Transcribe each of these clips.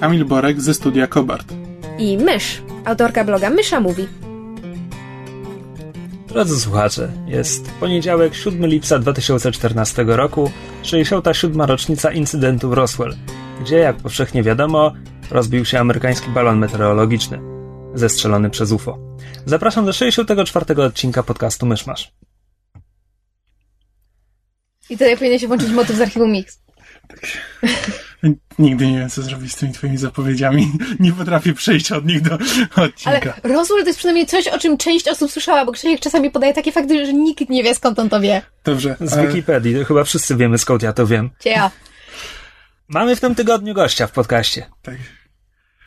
Kamil Borek ze studia Kobart. i Mysz, autorka bloga Mysza Mówi. Drodzy słuchacze, jest poniedziałek 7 lipca 2014 roku, 67. rocznica incydentu w Roswell, gdzie, jak powszechnie wiadomo, rozbił się amerykański balon meteorologiczny, zestrzelony przez UFO. Zapraszam do 64. odcinka podcastu Myszmasz. I tutaj powinien się włączyć motyw z archiwum Mix. Nigdy nie wiem, co zrobić z tymi twoimi zapowiedziami. Nie potrafię przejść od nich do Ale odcinka. Roswell to jest przynajmniej coś, o czym część osób słyszała, bo Krzysiek czasami podaje takie fakty, że nikt nie wie, skąd on to wie. Dobrze. Z e, Wikipedii, to chyba wszyscy wiemy skąd ja to wiem. Cia. Mamy w tym tygodniu gościa w podcaście. tak.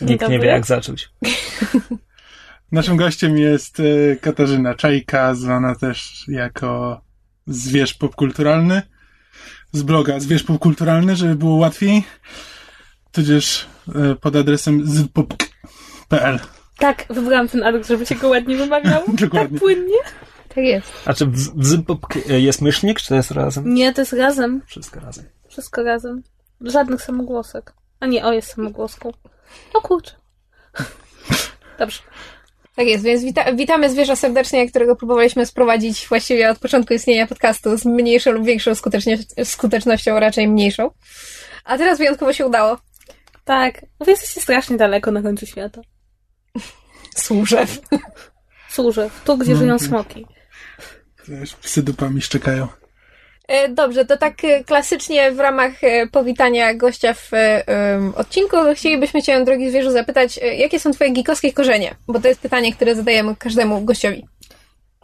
Nikt nie wie jak zacząć. Naszym gościem jest e, Katarzyna Czajka, zwana też jako zwierz popkulturalny. Z bloga zwierz popkulturalny, żeby było łatwiej. Tudzież e, pod adresem zpop.pl. Tak, wybrałam ten adres, żeby się go ładnie wymawiało. Dokładnie. Tak płynnie. Tak jest. A czy w, w Zypop jest mysznik, czy to jest razem? Nie, to jest razem. Wszystko razem. Wszystko razem. Żadnych samogłosek. A nie, o, jest samogłoską. O kurczę. Dobrze. Tak jest, więc wita witamy zwierza serdecznie, którego próbowaliśmy sprowadzić właściwie od początku istnienia podcastu z mniejszą lub większą skutecznością, raczej mniejszą. A teraz wyjątkowo się udało. Tak, wy jesteście strasznie daleko na końcu świata. Służew. Służę, tu gdzie No, żyją smoki. Też Psy dupami szczekają. E, Dobrze, to tak e, klasycznie w ramach e, powitania gościa w odcinku chcielibyśmy Cię, drogi zwierzu, zapytać, jakie są Twoje gikowskie korzenie? Bo to jest pytanie, które zadajemy każdemu gościowi.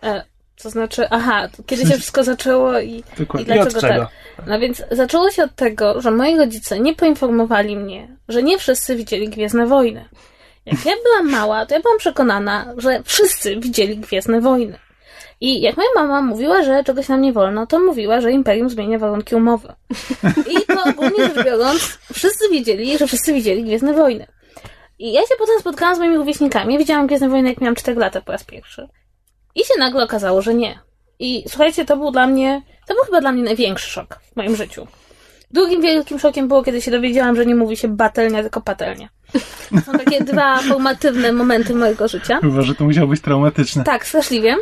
E, to znaczy, aha, to kiedy się wszystko zaczęło i, i dlaczego czego? tak? No więc zaczęło się od tego, że moi rodzice nie poinformowali mnie, że nie wszyscy widzieli Gwiezdne Wojny. Jak ja byłam mała, to ja byłam przekonana, że wszyscy widzieli Gwiezdne Wojny. I jak moja mama mówiła, że czegoś nam nie wolno, to mówiła, że Imperium zmienia warunki umowy. I to ogólnie rzecz biorąc, wszyscy wiedzieli, że wszyscy widzieli Gwiezdne Wojny. I ja się potem spotkałam z moimi rówieśnikami. Widziałam Gwiezdne Wojny, jak miałam 4 lata po raz pierwszy. I się nagle okazało, że nie. I słuchajcie, to był dla mnie, to był chyba dla mnie największy szok w moim życiu. Drugim wielkim szokiem było, kiedy się dowiedziałam, że nie mówi się batelnia, tylko patelnia. To są takie dwa formatywne momenty mojego życia. Chyba, że to musiało być traumatyczne. Tak, straszliwie.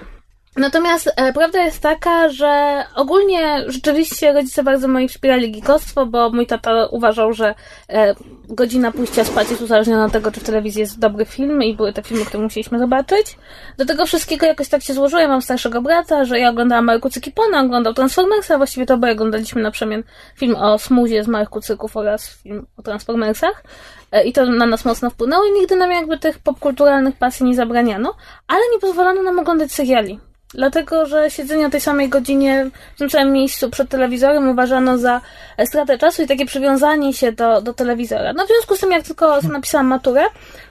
Natomiast e, prawda jest taka, że ogólnie rzeczywiście rodzice bardzo moi wspierali gikostwo, bo mój tata uważał, że e, godzina pójścia spać jest uzależniona od tego, czy w telewizji jest dobry film i były te filmy, które musieliśmy zobaczyć. Do tego wszystkiego jakoś tak się złożyło. Ja mam starszego brata, że ja oglądałam Małe Kucyki Pona, oglądał Transformersa, właściwie to oboje oglądaliśmy na przemian film o smuzie z Małych Kucyków oraz film o Transformersach. E, I to na nas mocno wpłynęło i nigdy nam jakby tych popkulturalnych pasji nie zabraniano, ale nie pozwalano nam oglądać seriali. Dlatego, że siedzenie o tej samej godzinie w tym samym miejscu przed telewizorem uważano za e, stratę czasu i takie przywiązanie się do, do telewizora. No w związku z tym, jak tylko napisałam maturę,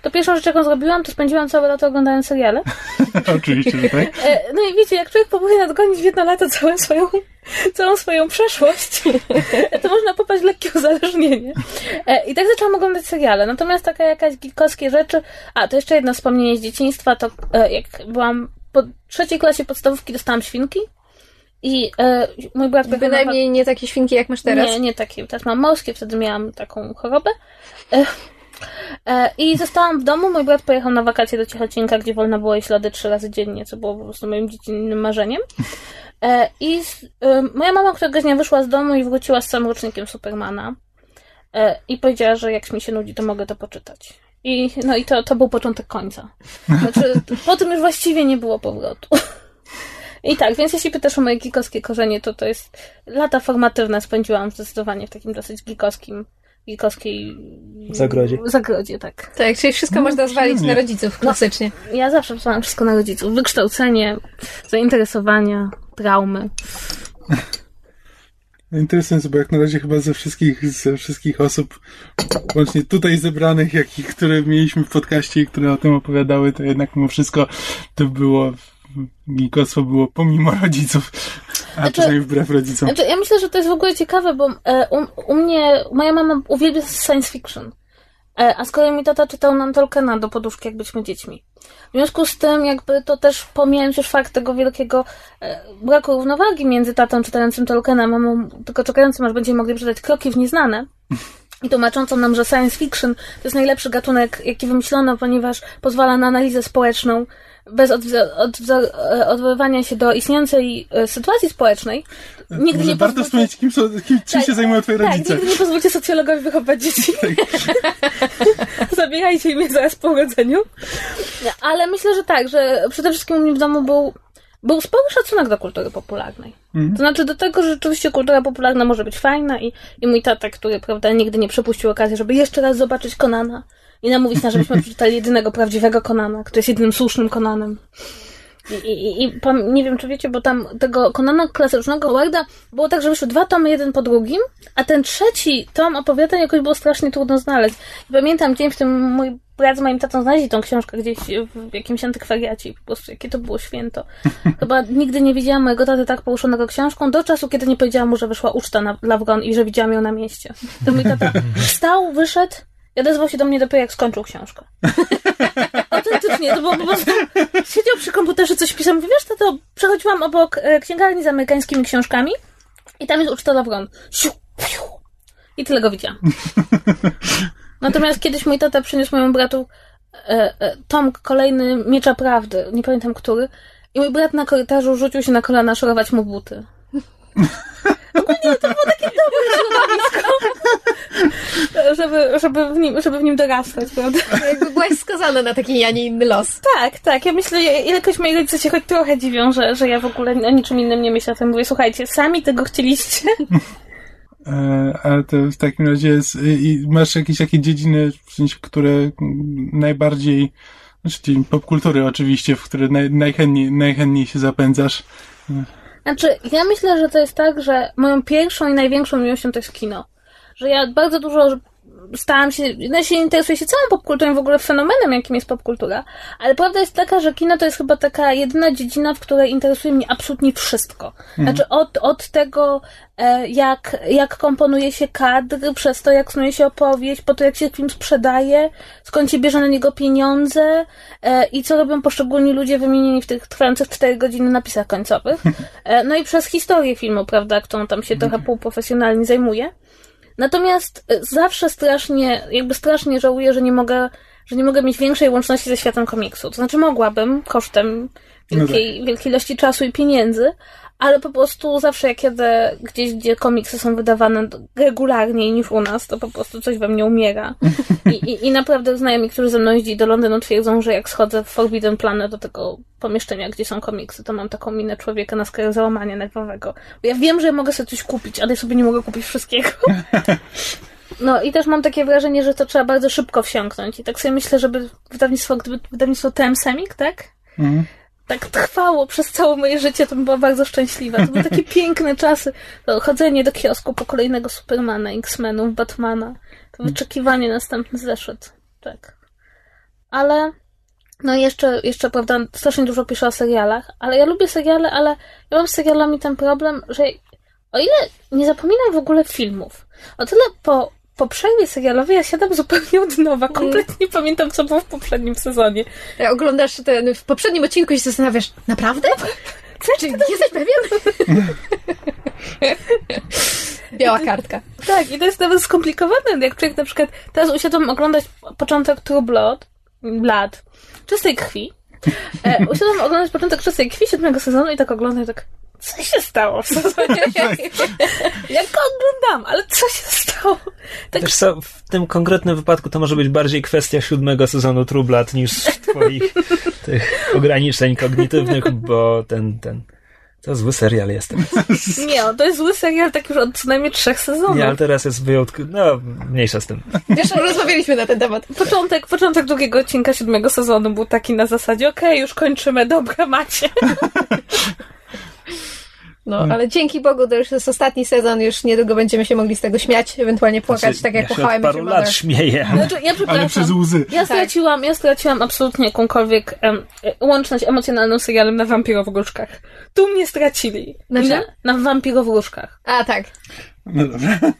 to pierwszą rzecz, jaką zrobiłam, to spędziłam całe lato oglądając seriale. Oczywiście, że tak. E, No i wiecie, jak człowiek próbuje nadgonić w jedno lato całą swoją, całą swoją przeszłość, to można popaść w lekkie uzależnienie. E, I tak zaczęłam oglądać seriale. Natomiast taka jakaś gilkowskie rzeczy... A, to jeszcze jedno wspomnienie z dzieciństwa, to jak byłam po trzeciej klasie podstawówki dostałam świnki i e, mój brat na Bynajmniej nie takie świnki, jak masz teraz. nie, nie takie. Teraz mam morskie, wtedy miałam taką chorobę. E, e, I zostałam w domu. Mój brat pojechał na wakacje do Ciechocinka, gdzie wolno było jeść lody trzy razy dziennie, co było po prostu moim dziecinnym marzeniem. E, I z, e, moja mama któregoś dnia wyszła z domu i wróciła z całym rocznikiem Supermana. E, I powiedziała, że jak mi się nudzi, to mogę to poczytać. I, no i to, to był początek końca. Znaczy, po tym już właściwie nie było powrotu. I tak, więc jeśli pytasz o moje gikowskie korzenie, to to jest lata formatywne spędziłam zdecydowanie w takim dosyć gikowskim, gikowskiej Zagrodzie. zagrodzie, tak. Tak, czyli wszystko można zwalić na rodziców, klasycznie. Ja zawsze wsłałam wszystko na rodziców. Wykształcenie, zainteresowania, traumy. Interesujące, bo jak na razie chyba ze wszystkich, ze wszystkich osób, łącznie tutaj zebranych, jak i które mieliśmy w podcaście i które o tym opowiadały, to jednak mimo wszystko to było, gikostwo było pomimo rodziców, a Znaczy- czasami wbrew rodzicom. Znaczy, ja myślę, że to jest w ogóle ciekawe, bo e, u, u mnie, moja mama uwielbia science fiction. E, a z kolei mi tata czytał nam Tolkiena do poduszki, jak byliśmy dziećmi. W związku z tym, jakby to też pomijając już fakt tego wielkiego e, braku równowagi między tatą czytającym Tolkiena, mamą tylko czekającym, aż będziemy mogli przeczytać kroki w nieznane, i tłumaczącą nam, że science fiction to jest najlepszy gatunek, jaki wymyślono, ponieważ pozwala na analizę społeczną bez e, odwoływania się do istniejącej e, sytuacji społecznej. Nigdy Może nie warto pozwólcie- wspomnieć, kim, są, kim, czym Tak, się zajmują twoje tak, rodzice. nigdy nie pozwólcie socjologowi wychować dzieci. Zabierajcie mnie zaraz po urodzeniu. Ale myślę, że tak, że przede wszystkim u mnie w domu był, był spory szacunek do kultury popularnej. Mhm. To znaczy do tego, że rzeczywiście kultura popularna może być fajna i, i mój tata, który prawda, nigdy nie przepuścił okazji, żeby jeszcze raz zobaczyć Konana i namówić nas, żebyśmy przeczytali jedynego prawdziwego Konana, który jest jedynym słusznym Konanem. I, i, i nie wiem, czy wiecie, bo tam tego Konana klasycznego Warda było tak, że wyszły dwa tomy jeden po drugim, a ten trzeci tom opowiadań jakoś było strasznie trudno znaleźć. I pamiętam dzień, w którym mój brat z moim tatą znaleźli tą książkę gdzieś w jakimś antykwariacie po prostu jakie to było święto. Chyba nigdy nie widziałam mojego taty tak poruszonego książką do czasu, kiedy nie powiedziałam mu, że wyszła uczta na Lawron i że widziałam ją na mieście. To mój tata wstał, wyszedł i odezwał się do mnie dopiero jak skończył książkę. Autentycznie, to było po prostu... Siedział przy komputerze, coś pisał. Mówi, wiesz, to, to przechodziłam obok e, księgarni z amerykańskimi książkami i tam jest uczta Lawron. Siu, piu. I tyle go widziałam. Natomiast kiedyś mój tata przyniósł mojemu bratu e, e, tom kolejny Miecza Prawdy, nie pamiętam który, i mój brat na korytarzu rzucił się na kolana szorować mu buty. Ogólnie to było takie dobre środowisko, żeby, żeby, w nim, żeby w nim dorastać, prawda? Jakby byłaś skazana na taki, a nie inny los. Tak, tak. Ja myślę, ilekroć moi rodzice się choć trochę dziwią, że, że ja w ogóle o niczym innym nie myślę. To mówię, słuchajcie, sami tego chcieliście. E, ale to w takim razie jest, masz jakieś takie dziedziny, w sensie, które najbardziej, znaczy popkultury oczywiście, w które naj, najchętniej, najchętniej się zapędzasz. Znaczy, ja myślę, że to jest tak, że moją pierwszą i największą miłością to jest kino. Że ja bardzo dużo stałam się, ja się interesuję się całą popkulturą, w ogóle fenomenem, jakim jest popkultura, ale prawda jest taka, że kino to jest chyba taka jedyna dziedzina, w której interesuje mnie absolutnie wszystko. Znaczy od, od tego, e, jak, jak komponuje się kadr, przez to, jak snuje się opowieść, po to, jak się film sprzedaje, skąd się bierze na niego pieniądze e, i co robią poszczególni ludzie wymienieni w tych trwających 4 godziny napisach końcowych. E, no i przez historię filmu, prawda, którą tam się trochę półprofesjonalnie zajmuje. Natomiast e, zawsze strasznie, jakby strasznie żałuję, że nie mogę, że nie mogę mieć większej łączności ze światem komiksu. To znaczy mogłabym kosztem wielkiej, wielkiej ilości czasu i pieniędzy, ale po prostu zawsze jak jadę gdzieś, gdzie komiksy są wydawane regularniej niż u nas, to po prostu coś we mnie umiera. I, i, i naprawdę znajomi, którzy ze mną jeździli do Londynu twierdzą, że jak schodzę w Forbidden Planet do tego pomieszczenia, gdzie są komiksy, to mam taką minę człowieka na skraju załamania nerwowego. Bo ja wiem, że mogę sobie coś kupić, ale ja sobie nie mogę kupić wszystkiego. No i też mam takie wrażenie, że to trzeba bardzo szybko wsiąknąć. I tak sobie myślę, żeby wydawnictwo, gdyby wydawnictwo TM Semik, tak? Mhm. Tak trwało przez całe moje życie, to bym była bardzo szczęśliwa. To były takie piękne czasy. Chodzenie do kiosku po kolejnego Supermana, X-Menów, Batmana. To wyczekiwanie następny zeszyt. Tak. Ale no jeszcze, jeszcze, prawda, strasznie dużo piszę o serialach, ale ja lubię seriale, ale ja mam z serialami ten problem, że o ile nie zapominam w ogóle filmów, o tyle po, po przerwie serialowej ja siadam zupełnie od nowa. Kompletnie pamiętam, co było w poprzednim sezonie. Ja oglądasz ten w poprzednim odcinku i się zastanawiasz, naprawdę? Czy jesteś pewien? Biała kartka. Tak, i to jest nawet skomplikowane, jak człowiek na przykład teraz usiadłam oglądać początek True Blood, Blood, czystej krwi. E, usiadłam oglądać początek czystej krwi siódmego sezonu i tak oglądam i tak, co się stało w sezonie? ja go oglądam, ale co się stało? Tak, Wiesz co, w tym konkretnym wypadku to może być bardziej kwestia siódmego sezonu True Blood niż twoich tych ograniczeń kognitywnych, bo ten, ten, to zły serial jest teraz. nie, to jest zły serial tak już od co najmniej trzech sezonów. Nie, ale teraz jest wyjątkowy, no, mniejsza z tym. Wiesz, rozmawialiśmy na ten temat. Początek, początek drugiego odcinka siódmego sezonu był taki na zasadzie, okej, już kończymy, dobra, macie. No, ale dzięki Bogu to już jest ostatni sezon, już niedługo będziemy się mogli z tego śmiać, ewentualnie płakać, Znaczy, tak jak ja Met paru lat Mother. śmieję. Znaczy, ja Ale przez łzy. Ja straciłam, ja straciłam absolutnie jakąkolwiek e, łączność emocjonalną z serialem na wampirowróżkach. Tu mnie stracili. Na czym? Na, na wampirowróżkach. A, tak. No dobra.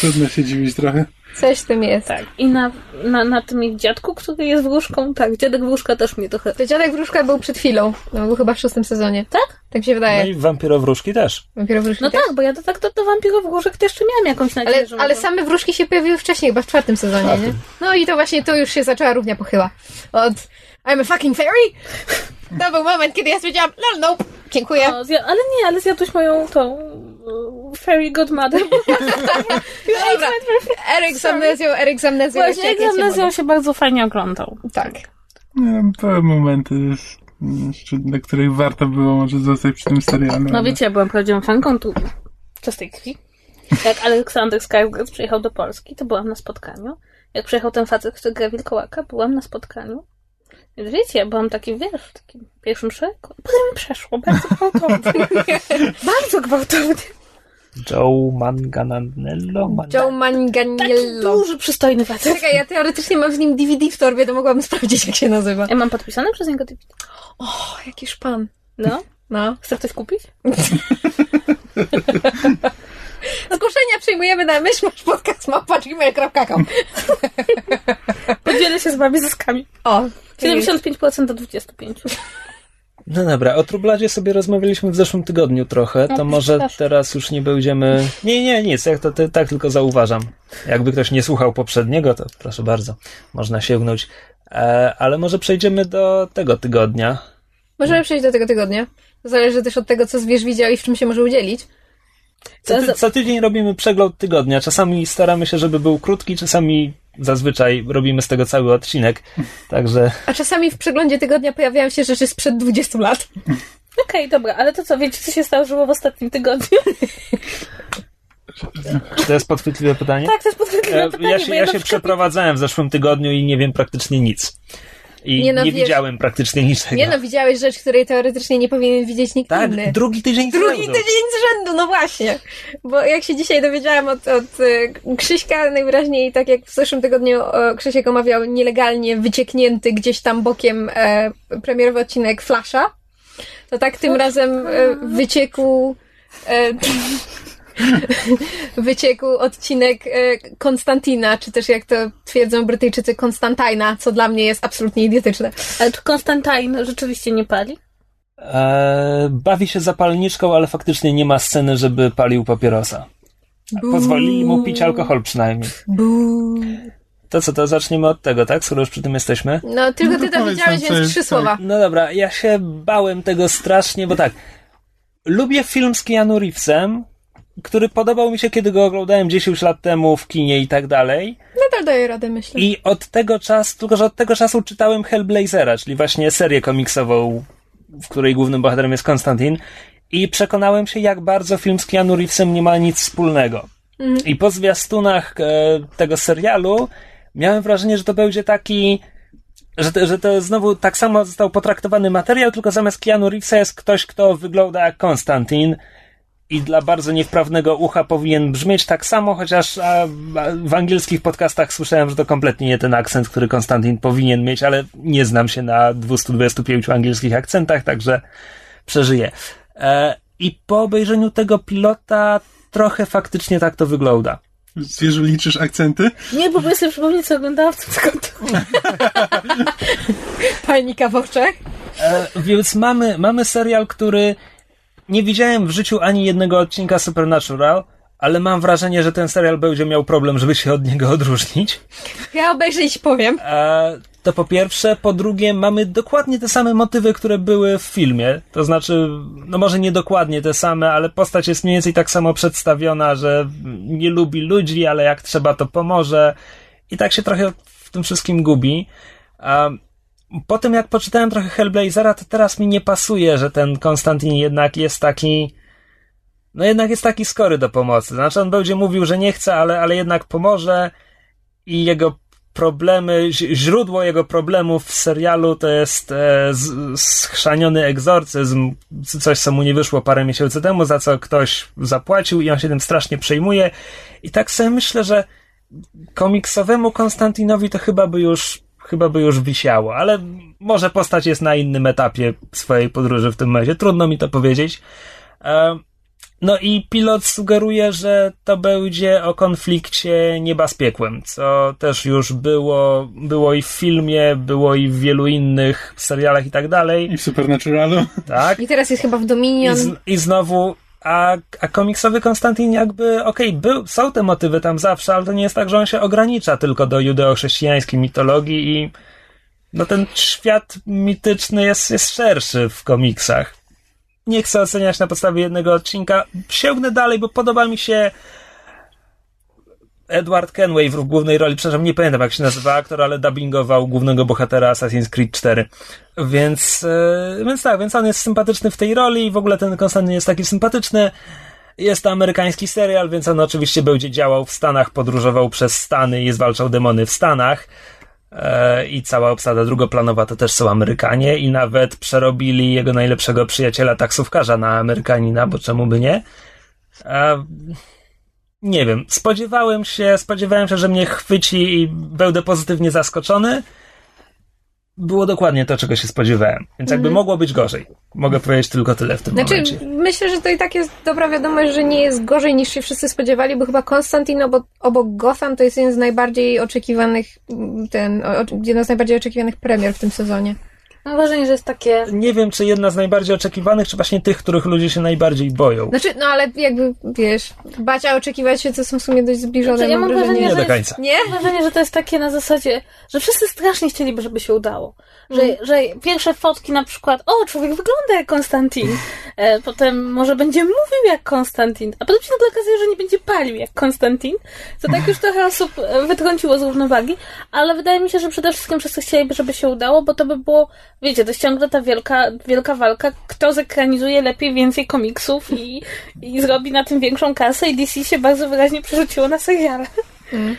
Trudno się dziwić trochę. Coś w tym jest. Tak. I na, na, na tym ich dziadku, który jest wróżką. Tak, dziadek wróżka też mnie trochę... To Dziadek Wróżka był przed chwilą. No, był chyba w szóstym sezonie. Tak? Tak mi się No wydaje. i wampirowróżki też. Dopiero wróżki No też. tak, bo ja to tak do, do wampirowróżek to jeszcze miałam jakąś nadzieję, Ale, że ale może- same wróżki się pojawiły wcześniej, chyba w czwartym sezonie, nie? No i to właśnie tu już się zaczęła równia pochyła. Od I'm a fucking fairy? To był moment, kiedy ja stwierdziłam, no nope, dziękuję. No, zja- ale nie, ale zjadłeś moją tą e, fairy godmother. Dobra, Eryk z amnezją, Eryk z amnezją. Właśnie cię egzamnezją mogę. się bardzo fajnie oglądał. Tak. Nie, były momenty, jeszcze, na których warto było może zostać przy tym serialu. No ale- wiecie, ja byłam prawdziwą fanką tu czystej krwi. Jak Aleksander Skarsgård przyjechał do Polski, to byłam na spotkaniu. Jak przyjechał ten facet, który gra Wilkołaka, byłam na spotkaniu. Więc wiecie, ja byłam taki, wiesz, w takim pierwszym szeregu. Potem mi przeszło, bardzo gwałtownie. bardzo gwałtownie. Joe Manganello? Man... Joe Taki Manganiello. duży, przystojny facet. Czekaj, ja teoretycznie mam z nim DVD w torbie, to mogłabym sprawdzić, jak się nazywa. Ja mam podpisane przez niego DVD. O, jaki szpan. No. No. Chce ktoś kupić? Zgłoszenia przyjmujemy na myszmaszpodcast.gmail.com Podzielę się z wami zyskami. O, 75% do 25%. No dobra, o Trubladzie sobie rozmawialiśmy w zeszłym tygodniu trochę, to No, może też. teraz już nie będziemy... Nie, nie, nic, jak to ty, tak tylko zauważam. Jakby ktoś nie słuchał poprzedniego, to proszę bardzo, można sięgnąć. E, ale może przejdziemy do tego tygodnia. Możemy przejść do tego tygodnia. To zależy też od tego, co zwierz widział i w czym się może udzielić. Co, ty, co tydzień robimy przegląd tygodnia. Czasami staramy się, żeby był krótki, czasami zazwyczaj robimy z tego cały odcinek. Także A czasami w przeglądzie tygodnia pojawiają się rzeczy sprzed 20 lat. Okej, dobra, ale to co, wiecie, co się stało w ostatnim tygodniu? czy to jest podchwytliwe pytanie? tak, to jest podchwytliwe E, pytanie, ja się, ja ja się przeprowadzałem w zeszłym tygodniu i nie wiem praktycznie nic. I Nie nie, no, wiesz- widziałem praktycznie niczego. Nie no, widziałeś rzecz, której teoretycznie nie powinien widzieć nikt tak, inny. drugi tydzień z Drugi rzędu. tydzień z rzędu, no właśnie. Bo jak się dzisiaj dowiedziałam od, od e, Krzyśka, najwyraźniej tak jak w zeszłym tygodniu Krzysiek omawiał nielegalnie wycieknięty gdzieś tam bokiem e, premierowy odcinek Flasha, to tak tym razem e, wyciekł e, wyciekł odcinek e, Konstantina, czy też jak to twierdzą Brytyjczycy Konstantina, co dla mnie jest absolutnie idiotyczne. Ale czy Konstantin rzeczywiście nie pali? E, bawi się zapalniczką, ale faktycznie nie ma sceny, żeby palił papierosa. Pozwolili mu pić alkohol przynajmniej. To co, to zaczniemy od tego, tak? Skoro już przy tym jesteśmy. No, tylko ty No to powiedz widziałeś, więc jest, trzy tak. słowa. No dobra, ja się bałem tego strasznie, bo tak. Lubię film z Keanu Reevesem, który podobał mi się, kiedy go oglądałem 10 lat temu w kinie i tak dalej. Nadal daję radę, myślę. I od tego czasu, tylko że od tego czasu czytałem Hellblazera, czyli właśnie serię komiksową, w której głównym bohaterem jest Konstantin. I przekonałem się, jak bardzo film z Keanu Reevesem nie ma nic wspólnego. I po zwiastunach e, tego serialu miałem wrażenie, że to będzie taki, że to, że to znowu tak samo został potraktowany materiał, tylko zamiast Keanu Reevesa jest ktoś, kto wygląda jak Konstantin i dla bardzo niewprawnego ucha powinien brzmieć tak samo, chociaż a, a w angielskich podcastach słyszałem, że to kompletnie nie ten akcent, który Konstantin powinien mieć, ale nie znam się na 225 angielskich akcentach, także przeżyję. E, I po obejrzeniu tego pilota trochę faktycznie tak to wygląda. Zwierzu, liczysz akcenty? Nie, bo sobie przypomnieć, co oglądałam w tym tygodniu. Panika w oczach. E, więc mamy, mamy serial, który nie widziałem w życiu ani jednego odcinka Supernatural, ale mam wrażenie, że ten serial będzie miał problem, żeby się od niego odróżnić. Ja obejrzę i powiem. E, to po pierwsze. Po drugie, mamy dokładnie te same motywy, które były w filmie. To znaczy, no może nie dokładnie te same, ale postać jest mniej więcej tak samo przedstawiona, że nie lubi ludzi, ale jak trzeba, to pomoże. I tak się trochę w tym wszystkim gubi. A po tym, jak poczytałem trochę Hellblazera, to teraz mi nie pasuje, że ten Konstantin jednak jest taki. No jednak jest taki skory do pomocy. Znaczy, on będzie mówił, że nie chce, ale, ale jednak pomoże i jego problemy, źródło jego problemów w serialu to jest e, schrzaniony egzorcyzm, coś co mu nie wyszło parę miesięcy temu, za co ktoś zapłacił i on się tym strasznie przejmuje. I tak sobie myślę, że komiksowemu Konstantinowi to chyba by już chyba by już wisiało, ale może postać jest na innym etapie swojej podróży w tym momencie. Trudno mi to powiedzieć. E, no i pilot sugeruje, że to będzie o konflikcie nieba z piekłem, co też już było, było i w filmie, było i w wielu innych serialach i tak dalej. I w Supernaturalu. Tak. I teraz jest chyba w Dominion. I, z, i znowu a, a komiksowy Konstantin jakby, okej, okay, są te motywy tam zawsze, ale to nie jest tak, że on się ogranicza tylko do judeo-chrześcijańskiej mitologii i no ten świat mityczny jest, jest szerszy w komiksach nie chcę oceniać na podstawie jednego odcinka. Sięgnę dalej, bo podoba mi się Edward Kenway w głównej roli, przepraszam, nie pamiętam jak się nazywa aktor, ale dubbingował głównego bohatera Assassin's Creed 4. Więc, yy, więc tak, więc on jest sympatyczny w tej roli i w ogóle ten Konstantin jest taki sympatyczny. Jest to amerykański serial, więc on oczywiście będzie działał w Stanach, podróżował przez Stany i zwalczał demony w Stanach. E, i cała obsada drugoplanowa to też są Amerykanie i nawet przerobili jego najlepszego przyjaciela taksówkarza na Amerykanina, bo czemu by nie? A, nie wiem, spodziewałem się, spodziewałem się, że mnie chwyci i będę pozytywnie zaskoczony, było dokładnie to, czego się spodziewałem. Więc jakby mm. mogło być gorzej. Mogę powiedzieć tylko tyle w tym znaczy, momencie. Myślę, że to i tak jest dobra wiadomość, że nie jest gorzej niż się wszyscy spodziewali, bo chyba Konstantin obok, obok Gotham to jest jeden z najbardziej oczekiwanych, ten, jedna z najbardziej oczekiwanych premier w tym sezonie. Mam wrażenie, że jest takie... Nie wiem, czy jedna z najbardziej oczekiwanych, czy właśnie tych, których ludzie się najbardziej boją. Znaczy, no ale jakby, wiesz, bać, a oczekiwać się, co są w sumie dość zbliżone. Znaczy, ja mam wrażenie, nie że do końca. Jest, nie? Mam wrażenie, że to jest takie na zasadzie, że wszyscy strasznie chcieliby, żeby się udało. Że, mm. że pierwsze fotki na przykład, o, człowiek wygląda jak Konstantin. E, potem może będzie mówił jak Konstantin. A potem się nagle okazuje, że nie będzie palił jak Konstantin. To tak już trochę osób e, wytrąciło z równowagi. Ale wydaje mi się, że przede wszystkim wszyscy chcieliby, żeby się udało, bo to by było, wiecie, to jest ciągle ta wielka, wielka walka, kto zekranizuje lepiej więcej komiksów i, i zrobi na tym większą kasę i DC się bardzo wyraźnie przerzuciło na seriale. Mm.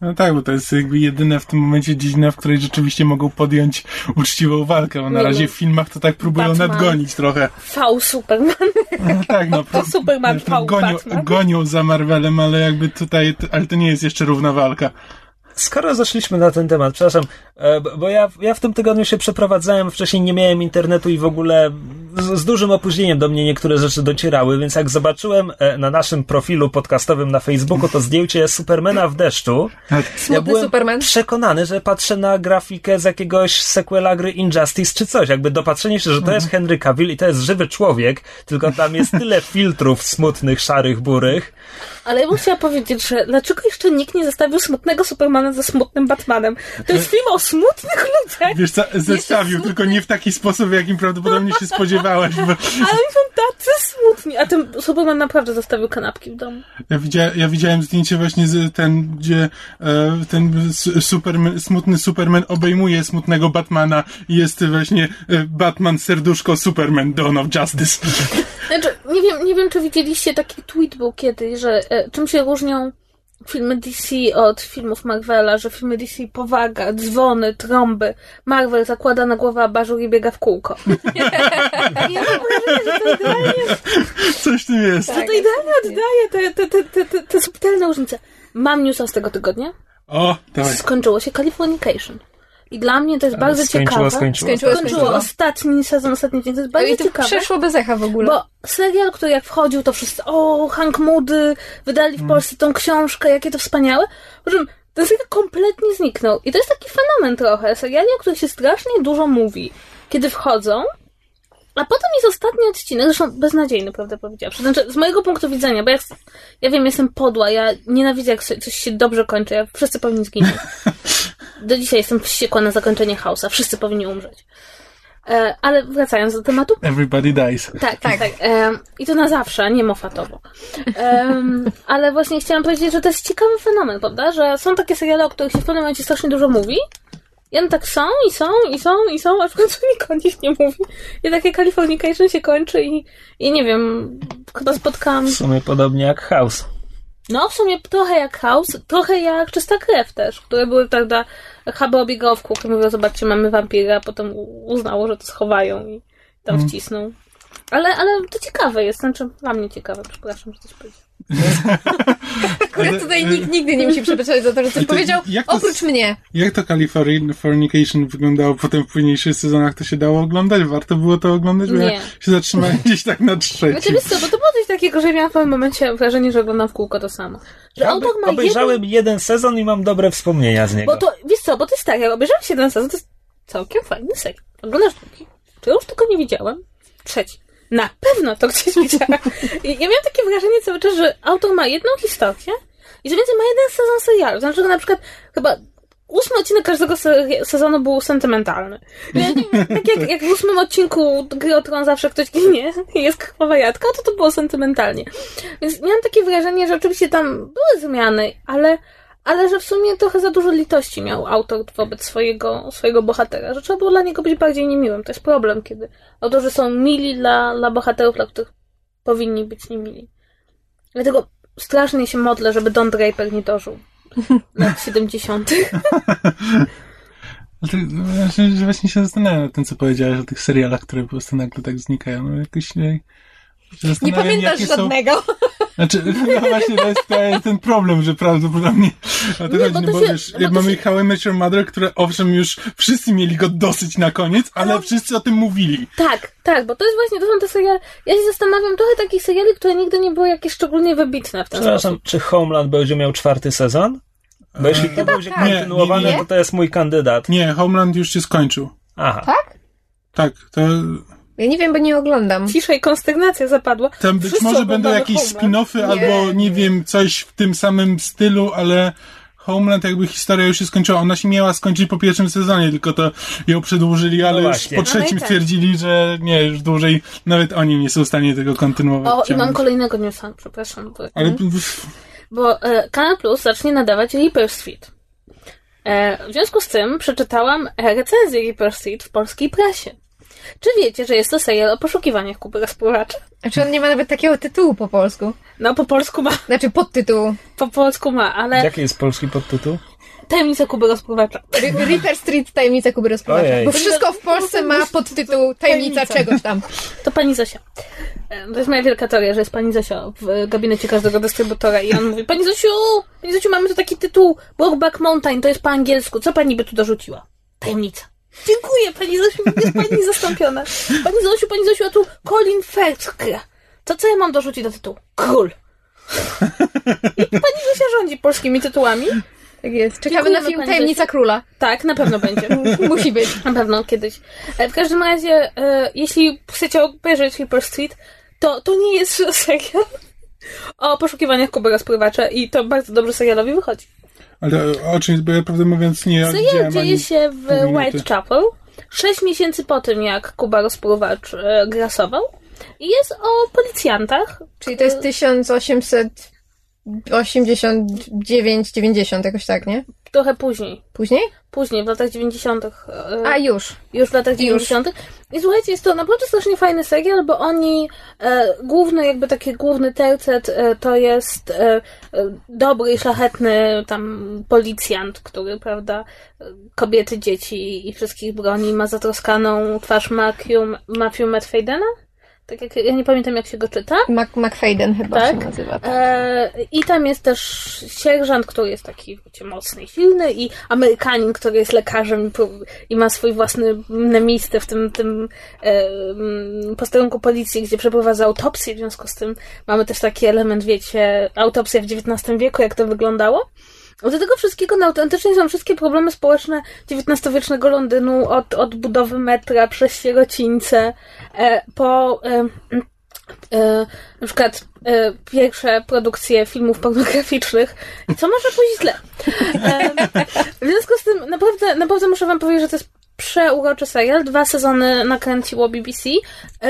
No tak, bo to jest jakby jedyna w tym momencie dziedzina, w której rzeczywiście mogą podjąć uczciwą walkę, bo na razie w filmach to tak próbują Batman. nadgonić trochę. V Superman. No, tak, no. To Superman V gonią, gonią za Marvelem, ale jakby tutaj, ale to nie jest jeszcze równa walka skoro zeszliśmy na ten temat, przepraszam, bo ja, ja w tym tygodniu się przeprowadzałem, wcześniej nie miałem internetu i w ogóle z, z, dużym opóźnieniem do mnie niektóre rzeczy docierały, więc jak zobaczyłem e, na naszym profilu podcastowym na Facebooku to zdjęcie Supermana w deszczu, ja byłem Superman. przekonany, że patrzę na grafikę z jakiegoś sequela gry Injustice czy coś, jakby dopatrzenie się, że to jest Henry Cavill i to jest żywy człowiek, tylko tam jest tyle filtrów smutnych, szarych, burych. Ale ja bym chciała powiedzieć, że dlaczego jeszcze nikt nie zostawił smutnego Supermana ze smutnym Batmanem? To jest film o smutnych ludziach. Wiesz co, zestawił, tylko nie w taki sposób, jakim prawdopodobnie się spodziewałaś. Bo... Ale oni są tacy smutni. A ten Superman naprawdę zostawił kanapki w domu. Ja, widzia, ja widziałem zdjęcie właśnie z ten, gdzie e, ten Superman, smutny Superman obejmuje smutnego Batmana i jest właśnie e, Batman serduszko Superman Dawn of Justice. Znaczy, nie wiem, nie wiem, czy widzieliście taki tweet był kiedyś, że e, czym się różnią filmy DC od filmów Marvela, że filmy DC powaga, dzwony, trąby. Marvel zakłada na głowę abażur i biega w kółko. ja mam wrażenie, że to idealnie... Coś tu jest. Tak, to idealnie oddaje te, te, te, te, te subtelne różnice. Mam newsa z tego tygodnia. O, dawaj. Skończyło się Californication. I dla mnie to jest bardzo skończyło, ciekawe. Skończyło, skończyło, skończyło. skończyło. Ostatni sezon, ostatni dzień. To jest bardzo I to ciekawe. przeszło bez echa w ogóle. Bo serial, który jak wchodził, to wszyscy, o, Hank Moody, wydali w mm. Polsce tą książkę, jakie to wspaniałe. Po czym ten serial kompletnie zniknął. I to jest taki fenomen trochę. Seriali, o których się strasznie dużo mówi, kiedy wchodzą, a potem jest ostatni odcinek, zresztą beznadziejny, prawdę powiedziawszy. Znaczy, z mojego punktu widzenia, bo ja, ja wiem, jestem podła, ja nienawidzę, jak coś się dobrze kończy, ja wszyscy powinni zginąć. Do dzisiaj jestem wściekła na zakończenie House'a, wszyscy powinni umrzeć. E, ale wracając do tematu. Everybody dies. Tak, tak, tak. E, I to na zawsze, nie mofatowo. E, ale właśnie chciałam powiedzieć, że to jest ciekawy fenomen, prawda? Że są takie seriale, o których się w pewnym momencie strasznie dużo mówi, i one tak są, i są, i są, i są, a w końcu nikt o nich nie mówi. I takie Californication się kończy i, i nie wiem, chyba spotkałam... W sumie podobnie jak House. No, w sumie trochę jak House, trochę jak Czysta Krew też, które były, prawda, HBO obiegało w kółko, mówiło, zobaczcie, mamy wampira, a potem uznało, że to schowają i tam Mm. wcisną. Ale, ale to ciekawe jest, znaczy dla mnie ciekawe, przepraszam, że coś powiedział. Akurat tutaj nikt nigdy nie musi przepraszać za to, że coś to powiedział, jak to oprócz mnie. Jak to Californication wyglądało potem w późniejszych sezonach? To się dało oglądać? Warto było to oglądać? Bo Nie. ja się zatrzymałem gdzieś tak na Znaczy, trzecim. wiesz co, bo to było coś takiego, że miałam w pewnym momencie wrażenie, że oglądam w kółko to samo. Że Ja autor ma jeden... obejrzałem jeden sezon i mam dobre wspomnienia z niego. Bo to, wiesz co, bo to jest tak, jak obejrzałem się ten sezon, to jest całkiem fajny serial. Oglądasz drugi, czy już tylko nie widziałem? Trzeci. Na pewno to gdzieś widziałam. I ja miałam takie wrażenie cały czas, że autor ma jedną historię i co więcej ma jeden sezon serialu. Znaczy, że na przykład chyba ósmy odcinek każdego se- sezonu był sentymentalny. Wiem, tak jak, jak w ósmym odcinku Gry o Tron zawsze ktoś ginie i jest krwawa jadka, to to było sentymentalnie. Więc miałam takie wrażenie, że oczywiście tam były zmiany, ale, ale że w sumie trochę za dużo litości miał autor wobec swojego, swojego bohatera, że trzeba było dla niego być bardziej niemiłym. To jest problem, kiedy autorzy są mili dla, dla bohaterów, dla których powinni być niemili. Dlatego strasznie się modlę, żeby Don Draper nie dożył lat 70. Ale to, no, właśnie, że właśnie się zastanawiam nad tym, co powiedziałeś o tych serialach, które po prostu nagle tak znikają. No jakoś nie... pamiętasz są- żadnego. Znaczy, no właśnie, to jest, to jest ten problem, że prawdopodobnie o to Nie, chodzi, bo no to bo się- wiesz, bo jak mamy się- How I Met Your Mother, które owszem już wszyscy mieli go dosyć na koniec, ale wszyscy o tym mówili. Tak, tak, bo to jest właśnie, to są te seriale. Ja się zastanawiam trochę takich seriali, które nigdy nie były jakieś szczególnie wybitne w ten Przepraszam, sposób. czy Homeland będzie miał czwarty sezon? Bo jeśli to będzie tak. kontynuowane, Nie, nie, nie. to to jest mój kandydat. Nie, Homeland już się skończył. Aha. Tak? Tak, to Ja nie wiem, bo nie oglądam. Cisza i konsternacja zapadła. tam być Wszyscy może będą jakieś spin-offy albo nie wiem, coś w tym samym stylu, ale Homeland jakby historia już się skończyła. Ona się miała skończyć po pierwszym sezonie, tylko to ją przedłużyli, ale No już po No trzecim tak. stwierdzili, że nie, już dłużej nawet oni nie są w stanie tego kontynuować. O, i mam kolejnego newsa, przepraszam. Bo, Ale bo e, Kanal Plus zacznie nadawać Reaper Street. E, w związku z tym przeczytałam recenzję Reaper Street w polskiej prasie. Czy wiecie, że jest to serial o poszukiwaniach Kuby Rozpływacza? Znaczy on nie ma nawet takiego tytułu po polsku. No, po polsku ma, Znaczy podtytuł. po polsku ma, ale Jaki jest polski podtytuł? tajemnica Kuby Rozpływacza. Reaper Street Tajemnica Kuby Rozpływacza. Ojej. Bo wszystko w Polsce ma podtytuł Tajemnica czegoś tam. To pani Zosia. To jest moja wielka teoria, że jest pani Zosia w gabinecie każdego dystrybutora i on mówi, pani Zosiu, pani Zosiu, mamy tu taki tytuł, Brokeback Mountain, to jest po angielsku, co pani by tu dorzuciła? Tajemnica. Dziękuję, pani Zosiu, jest pani zastąpiona. Pani Zosiu, pani Zosiu, a tu Colin Firth. To co ja mam dorzucić do tytułu? Król. I pani Zosia rządzi polskimi tytułami. Tak jest. Dziękujemy, na film Tajemnica Zosiu. Króla. Tak, na pewno będzie. Musi być. Na pewno kiedyś. E, W każdym razie, e, jeśli chcecie obejrzeć Reaper Street, to to nie jest serial o poszukiwaniach Kuby Rozpływacza i to bardzo dobrze serialowi wychodzi. Ale o czym jest, bo ja prawdę mówiąc nie Serial widziałem dzieje się w. Whitechapel, sześć miesięcy po tym, jak Kuba Rozpływacz e, grasował i jest o policjantach. Czyli to jest 1889, 90, jakoś tak, nie? Trochę później. Później? Później, w latach 90. e, A już. już w latach Już. 90. I słuchajcie, jest to naprawdę strasznie fajny serial, bo oni, e, główny, jakby taki główny tercet e, to jest e, e, dobry i szlachetny tam policjant, który, prawda, kobiety, dzieci i wszystkich broni, ma zatroskaną twarz Matthew, Matthew Medfadena? Tak jak, ja nie pamiętam jak się go czyta. Mac, McFadden chyba Tak. się nazywa. Tak. E, I tam jest też sierżant, który jest taki wiecie, mocny i silny, i Amerykanin, który jest lekarzem i, ma swój własny miejsce w tym, tym e, mm, posterunku policji, gdzie przeprowadza autopsję. W związku z tym mamy też taki element, wiecie, autopsja w XIX wieku, jak to wyglądało. Do tego wszystkiego no, autentycznie są wszystkie problemy społeczne XIX-wiecznego Londynu, od, od budowy metra przez sierocińce, e, po e, e, na przykład pierwsze produkcje filmów pornograficznych, co może pójść źle. W związku z tym naprawdę, naprawdę muszę wam powiedzieć, że to jest przeuroczy serial. Dwa sezony nakręciło BBC,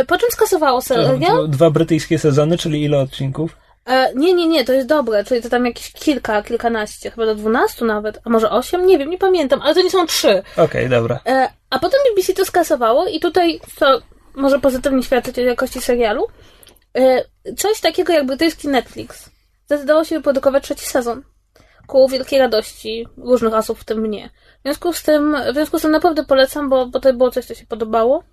po czym skasowało serial. dwa brytyjskie sezony, czyli ile odcinków? E, nie, nie, nie, to jest dobre, czyli to tam jakieś kilka, kilkanaście, chyba do dwunastu nawet, a może osiem, nie wiem, nie pamiętam, ale to nie są trzy. Okej, dobra. E, a potem BBC to skasowało i tutaj, co może pozytywnie świadczyć o jakości serialu, e, coś takiego jak brytyjski Netflix zdecydował się wyprodukować trzeci sezon. Ku wielkiej radości różnych osób, w tym mnie. W związku z tym, w związku z tym naprawdę polecam, bo, bo to było coś, co się podobało.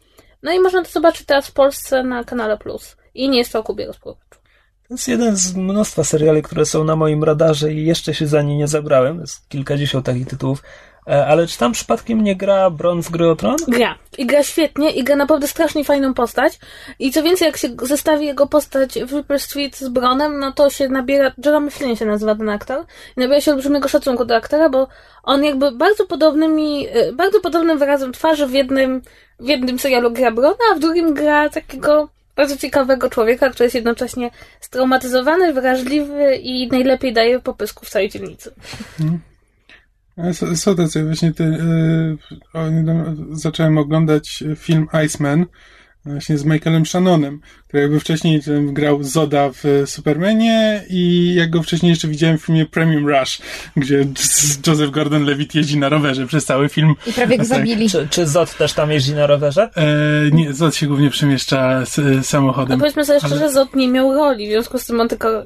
No i można to zobaczyć teraz w Polsce na kanale Plus. I nie jest to o Kubie Rozpływaczu. To jest jeden z mnóstwa seriali, które są na moim radarze i jeszcze się za nie nie zabrałem. Jest kilkadziesiąt takich tytułów. E, ale czy tam przypadkiem nie gra Bron w gry o Tron? Gra. I gra świetnie, i gra naprawdę strasznie fajną postać. I co więcej, jak się zestawi jego postać w Reaper Street z Bronem, no to się nabiera, Jeremy Flynn się nazywa ten aktor, i nabiera się olbrzymiego szacunku do aktora, bo on jakby bardzo podobnymi, e, bardzo podobnym wyrazem twarzy w jednym, w jednym serialu gra Brona, a w drugim gra takiego bardzo ciekawego człowieka, który jest jednocześnie straumatyzowany, wrażliwy i najlepiej daje popysku w całej dzielnicy. Hmm. Są, tacy właśnie te, yy, zacząłem oglądać film Iceman właśnie z Michaelem Shannonem, który jakby wcześniej grał Zoda w Supermanie i jak go wcześniej jeszcze widziałem w filmie Premium Rush, gdzie Joseph Gordon-Levitt jeździ na rowerze przez cały film. I prawie go zabili. Czy, czy Zod też tam jeździ na rowerze? E, nie, Zod się głównie przemieszcza z, samochodem. No powiedzmy sobie szczerze, ale... Zod nie miał roli, w związku z tym on tylko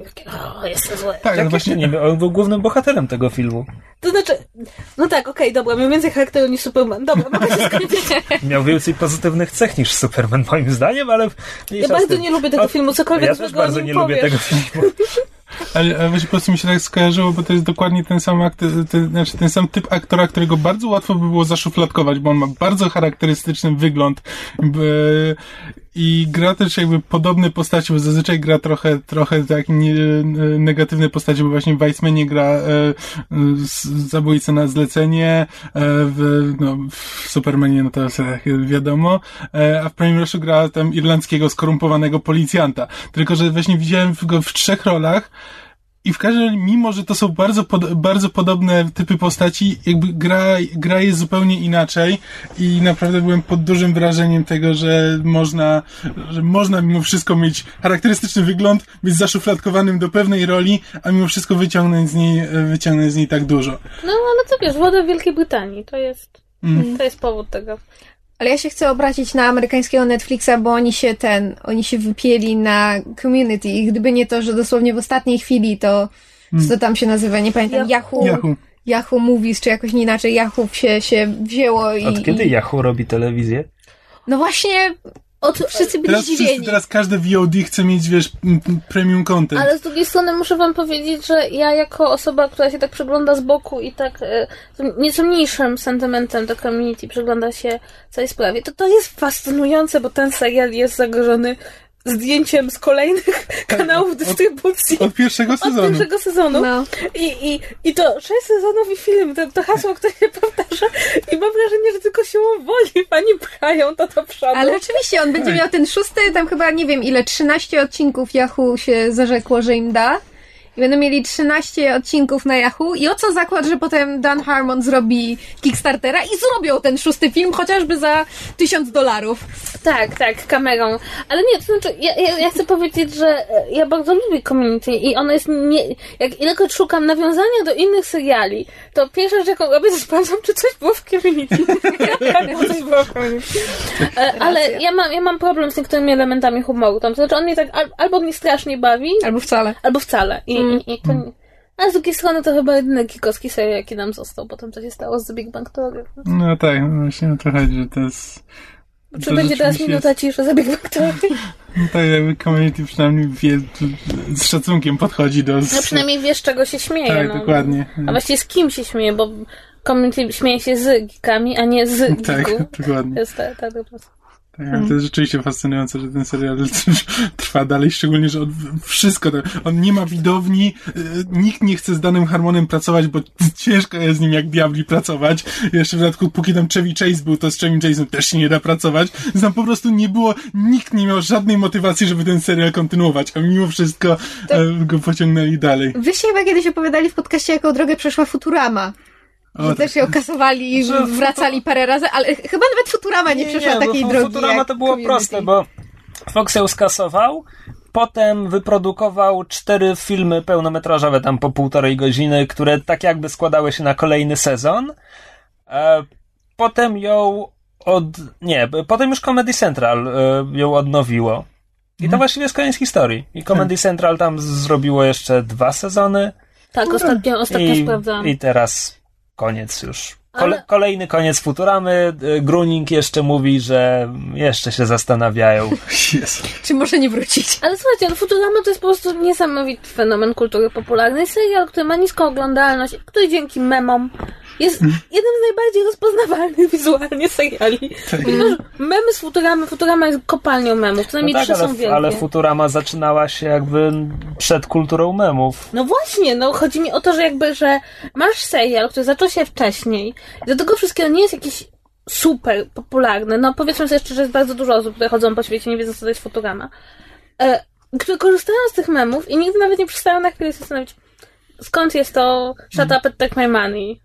o, jestem zły. Tak, no właśnie nie miał, on był głównym bohaterem tego filmu. To znaczy, no tak, okej, okay, dobra, miał więcej charakteru niż Superman. Dobra, mogę się skończyć. miał więcej pozytywnych cech niż Superman, moim zdaniem, ale... Ja bardzo nie lubię tego filmu, cokolwiek Ja też bardzo nie lubię tego filmu. Ale, ale po prostu mi się tak skojarzyło, bo to jest dokładnie ten sam akt, ten, znaczy ten sam typ aktora, którego bardzo łatwo by było zaszufladkować, bo on ma bardzo charakterystyczny wygląd i gra też jakby podobne postacie, bo zazwyczaj gra trochę, trochę tak nie, negatywne postacie, bo właśnie w Weissmanie gra e, zabójcę na zlecenie, e, w, no, w Supermanie no to wiadomo, e, a w Prime Rushu gra tam irlandzkiego skorumpowanego policjanta. Tylko, że właśnie widziałem go w trzech rolach, i w każdym mimo że to są bardzo, pod, bardzo podobne typy postaci, jakby gra, gra jest zupełnie inaczej i naprawdę byłem pod dużym wrażeniem tego, że można, że można mimo wszystko mieć charakterystyczny wygląd, być zaszufladkowanym do pewnej roli, a mimo wszystko wyciągnąć z niej, wyciągnąć z niej tak dużo. No, ale co wiesz, woda w Wielkiej Brytanii, to jest, mm. to jest powód tego. Ale ja się chcę obracić na amerykańskiego Netflixa, bo oni się ten, oni się wypieli na community i gdyby nie to, że dosłownie w ostatniej chwili to, hmm. co tam się nazywa, nie pamiętam, Yahoo, Yahoo, Yahoo Movies, czy jakoś inaczej, Yahoo się, się wzięło i... Od kiedy i... Yahoo robi telewizję? No właśnie, od, wszyscy byli teraz zdziwieni. Wszyscy, teraz każde VOD chce mieć, wiesz, premium content. Ale z drugiej strony muszę wam powiedzieć, że ja jako osoba, która się tak przegląda z boku i tak e, nieco mniejszym sentymentem do community przygląda się całej sprawie, to to jest fascynujące, bo ten serial jest zagrożony zdjęciem z kolejnych tak, kanałów dystrybucji. Od, od pierwszego sezonu. Od pierwszego sezonu. No. I, i, I to sześć sezonów i film, to, to hasło, które się powtarza i mam wrażenie, że tylko siłą woli pani pchają to do przodu. Ale oczywiście, on będzie miał ten szósty, tam chyba nie wiem ile, 13 odcinków Yahoo się zarzekło, że im da. I będą mieli 13 odcinków na Yahoo i o co zakład, że potem Dan Harmon zrobi Kickstartera i zrobią ten szósty film chociażby za tysiąc dolarów. Tak, tak, kamerą. Ale nie, to znaczy, ja, ja, ja, chcę powiedzieć, że ja bardzo lubię community i ono jest nie... Jak ilekroć szukam nawiązania do innych seriali, to pierwsza rzecz, jaką robię, to sprawdzam, czy coś było w community. coś było w community. E, ale ja mam, ja mam problem z niektórymi elementami humoru. Tam, to znaczy, on mnie tak albo mnie strasznie bawi, albo wcale. Albo wcale. I. I, to nie... A z drugiej strony to chyba jedyny kikowski serial, jaki nam został. Potem co się stało z The Big Bang Theory. No tak, no właśnie o to chodzi, że to jest... Czy to będzie teraz minuta jest... ciszy za Big Bang Theory? No tak, jakby community przynajmniej wie, z szacunkiem podchodzi do... No przynajmniej wiesz, czego się śmieje. Tak, no. dokładnie. A właściwie z kim się śmieje, bo community śmieje się z geekami, a nie z Tak, dokładnie. To jest ta, ta, ta. Tak, hmm. to jest rzeczywiście fascynujące, że ten serial trwa dalej, szczególnie, że on wszystko, on nie ma widowni, y, nikt nie chce z danym harmonem pracować, bo ciężko jest z nim jak diabli pracować. Jeszcze w dodatku, póki tam Chevy Chase był, to z Chevy Chase'em też się nie da pracować. Więc tam po prostu nie było, nikt nie miał żadnej motywacji, żeby ten serial kontynuować, a mimo wszystko to... E, go pociągnęli dalej. Wy się chyba kiedyś opowiadali w podcaście, jaką drogę przeszła Futurama. Że też ją kasowali i wracali parę razy, ale chyba nawet Futurama nie, nie przeszła nie, takiej drogi. Futurama to było community. proste, bo Fox ją skasował, potem wyprodukował cztery filmy pełnometrażowe tam po półtorej godziny, które tak jakby składały się na kolejny sezon. E, potem ją od... nie, potem już Comedy Central e, ją odnowiło. I to właściwie jest koniec historii. I Comedy Central tam zrobiło jeszcze dwa sezony Tak, ostatnio, ostatnio i, sprawdzałam. i teraz koniec już. Kole, Ale- Kolejny koniec Futuramy. Y, Gruning jeszcze mówi, że jeszcze się zastanawiają. Jezu. Czy może nie wrócić? Ale słuchajcie, no Futurama to jest po prostu niesamowity fenomen kultury popularnej. Serial, który ma niską oglądalność, który dzięki memom jest jednym z najbardziej rozpoznawalnych wizualnie seriali. Ponieważ memy z Futuramy, Futurama jest kopalnią memów, co No najmniej tak, trzy są ale, wielkie. ale Futurama zaczynała się jakby przed kulturą memów. No właśnie, no chodzi mi o to, że jakby, że masz serial, który zaczął się wcześniej i do tego wszystkiego nie jest jakiś super popularny. No powiedzmy sobie szczerze, że jest bardzo dużo osób, które chodzą po świecie nie wiedzą, co to jest Futurama. E, które korzystają z tych memów i nigdy nawet nie przestają na chwilę się zastanowić, skąd jest to shut up and take my money,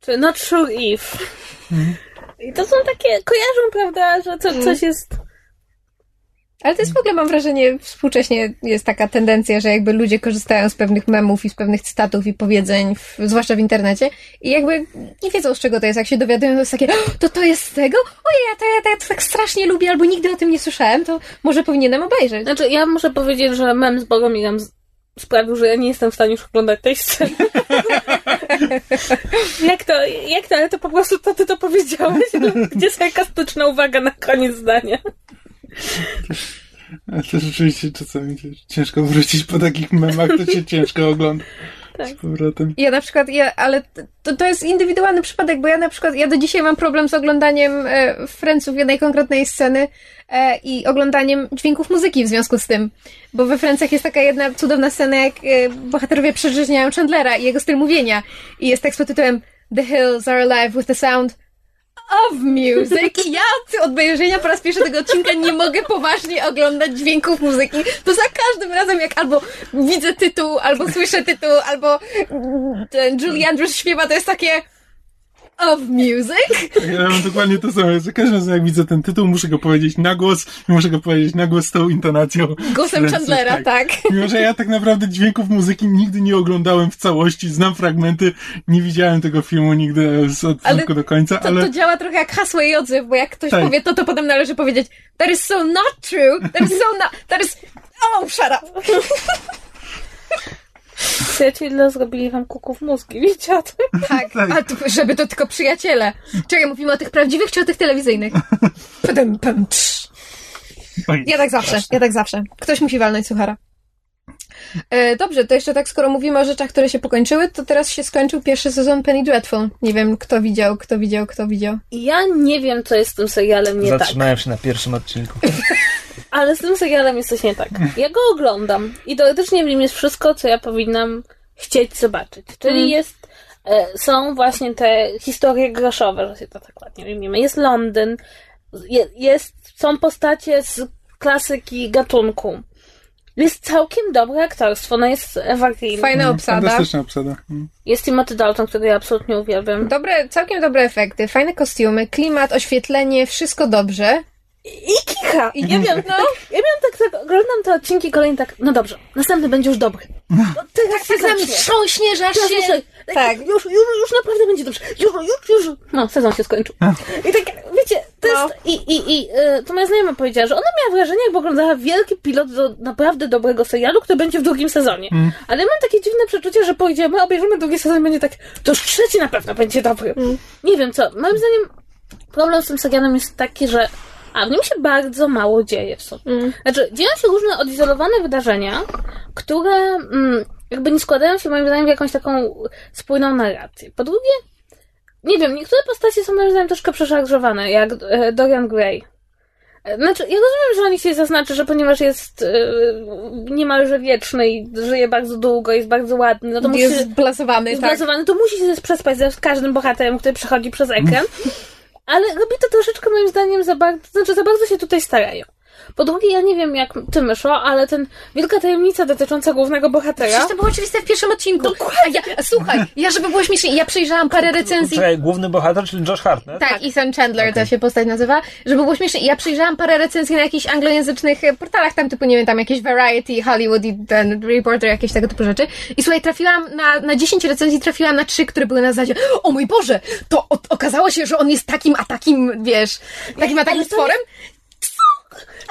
czy not sure if. I to są takie, kojarzą, prawda, że co, coś jest... Ale to jest w ogóle, mam wrażenie, współcześnie jest taka tendencja, że jakby ludzie korzystają z pewnych memów i z pewnych cytatów i powiedzeń, w, zwłaszcza w internecie, i jakby nie wiedzą, z czego to jest. Jak się dowiadują, to jest takie, "O, to to jest z tego? Ojej, ja to, ja to tak strasznie lubię, albo nigdy o tym nie słyszałem, to może powinienem obejrzeć. Znaczy, ja muszę powiedzieć, że mem z Bogomirem z- sprawił, że ja nie jestem w stanie już oglądać tej sceny. jak to, jak to, ale to po prostu to ty to powiedziałeś, no, gdzie sarkastyczna uwaga na koniec zdania. Ale to rzeczywiście czasami ciężko wrócić po takich memach, to się ciężko ogląda. Tak. Z powrotem. Ja na przykład, ja, ale to, to jest indywidualny przypadek, bo ja na przykład, ja do dzisiaj mam problem z oglądaniem e, Friendsów jednej konkretnej sceny i oglądaniem dźwięków muzyki w związku z tym. Bo we Friendsach jest taka jedna cudowna scena, jak e, bohaterowie przeżyźniają Chandlera i jego styl mówienia. I jest tekst pod tytułem The hills are alive with the sound of music. I ja od obejrzenia po raz pierwszy tego odcinka nie mogę poważnie oglądać dźwięków muzyki. To za każdym razem, jak albo widzę tytuł, albo słyszę tytuł, albo Julie Andrews śpiewa, to jest takie of music. Ja mam dokładnie to samo. Za każdym razem, jak widzę ten tytuł, muszę go powiedzieć na głos i muszę go powiedzieć na głos z tą intonacją. Głosem Więc, Chandlera, tak. Mimo, że ja tak naprawdę dźwięków muzyki nigdy nie oglądałem w całości, znam fragmenty, nie widziałem tego filmu nigdy z początku do końca, To, ale to działa trochę jak hasło i odzew, bo jak ktoś Tak. powie to, to potem należy powiedzieć that is so not true, that is so not, that is... Oh, shut up! Przyjaciele zrobili wam kuków mózgi, wiecie o tym? Tak, ale to, żeby to tylko przyjaciele. Czekaj, mówimy o tych prawdziwych czy o tych telewizyjnych? Pdym, pym, trz. Oj, Ja tak zawsze, ja tak zawsze. Ktoś musi walnąć suchara. E, dobrze, to jeszcze tak, skoro mówimy o rzeczach, które się pokończyły, to teraz się skończył pierwszy sezon Penny Dreadful. Nie wiem, kto widział, kto widział, kto widział. Ja nie wiem, co jest z tym serialem nie tak. Zatrzymałem się na pierwszym odcinku. Ale z tym serialem jest coś nie tak. Ja go oglądam i teoretycznie w nim jest wszystko, co ja powinnam chcieć zobaczyć. Czyli jest, e, są właśnie te historie groszowe, że się to tak ładnie ujmiemy. Jest Londyn, je, jest, są postacie z klasyki gatunku. Jest całkiem dobre aktorstwo, no jest Eva Green. Fajna obsada. fantastyczna obsada. Mm. Jest Timothy Dalton, którego ja absolutnie uwielbiam. Dobre, całkiem dobre efekty, fajne kostiumy, klimat, oświetlenie, wszystko dobrze. I kicha! I ja wiem, no, ja miałam tak, tak, oglądam te odcinki kolejne tak, no dobrze, następny będzie już dobry. No, teraz się Tak nami wstrząśnie, że aż się... muszę- Tak. Już, już, już naprawdę będzie dobrze. Już, już, już. No, sezon się skończył. I tak, wiecie, to No. jest... I, i, i y, to moja znajoma powiedziała, że ona miała wrażenie, jakby oglądała wielki pilot do naprawdę dobrego serialu, który będzie w drugim sezonie. Ale mam takie dziwne przeczucie, że pójdziemy, obejrzymy drugi sezon i będzie tak, to już trzeci na pewno będzie dobry. Nie wiem co, moim zdaniem problem z tym serialem jest taki, że a w nim się bardzo mało dzieje w sumie. Znaczy, dzieją się różne odizolowane wydarzenia, które mm, jakby nie składają się moim zdaniem w jakąś taką spójną narrację. Po drugie, nie wiem, niektóre postacie są moim zdaniem troszkę przeszarżowane, jak e, Dorian Gray. E, Znaczy, ja rozumiem, że oni się zaznaczy, że ponieważ jest e, niemalże wieczny i żyje bardzo długo, jest bardzo ładny, no to musi Jest zblasowany, jest tak. blazowany, to musi się przespać ze każdym bohaterem, który przechodzi przez ekran. Ale robi to troszeczkę moim zdaniem za bardzo, znaczy za bardzo się tutaj starają. Po drugie, ja nie wiem jak ty myszło, ale ten wielka tajemnica dotycząca głównego bohatera. Przecież to było oczywiste w pierwszym odcinku. A ja, słuchaj, ja żeby było śmiesznie, ja przejrzałam parę recenzji Czekaj, główny bohater, czyli Josh Hartnett? Tak, Ethan Chandler to się postać nazywa. Żeby było śmiesznie, ja przejrzałam parę recenzji na jakichś anglojęzycznych e, portalach, tam typu, nie wiem, tam jakieś Variety, Hollywood i ten Reporter, jakieś tego typu rzeczy. I słuchaj, trafiłam na, na 10 recenzji, trafiłam na trzy, które były na zasadzie, o mój Boże, to o, okazało się, że on jest takim a takim, wiesz, takim a takim ale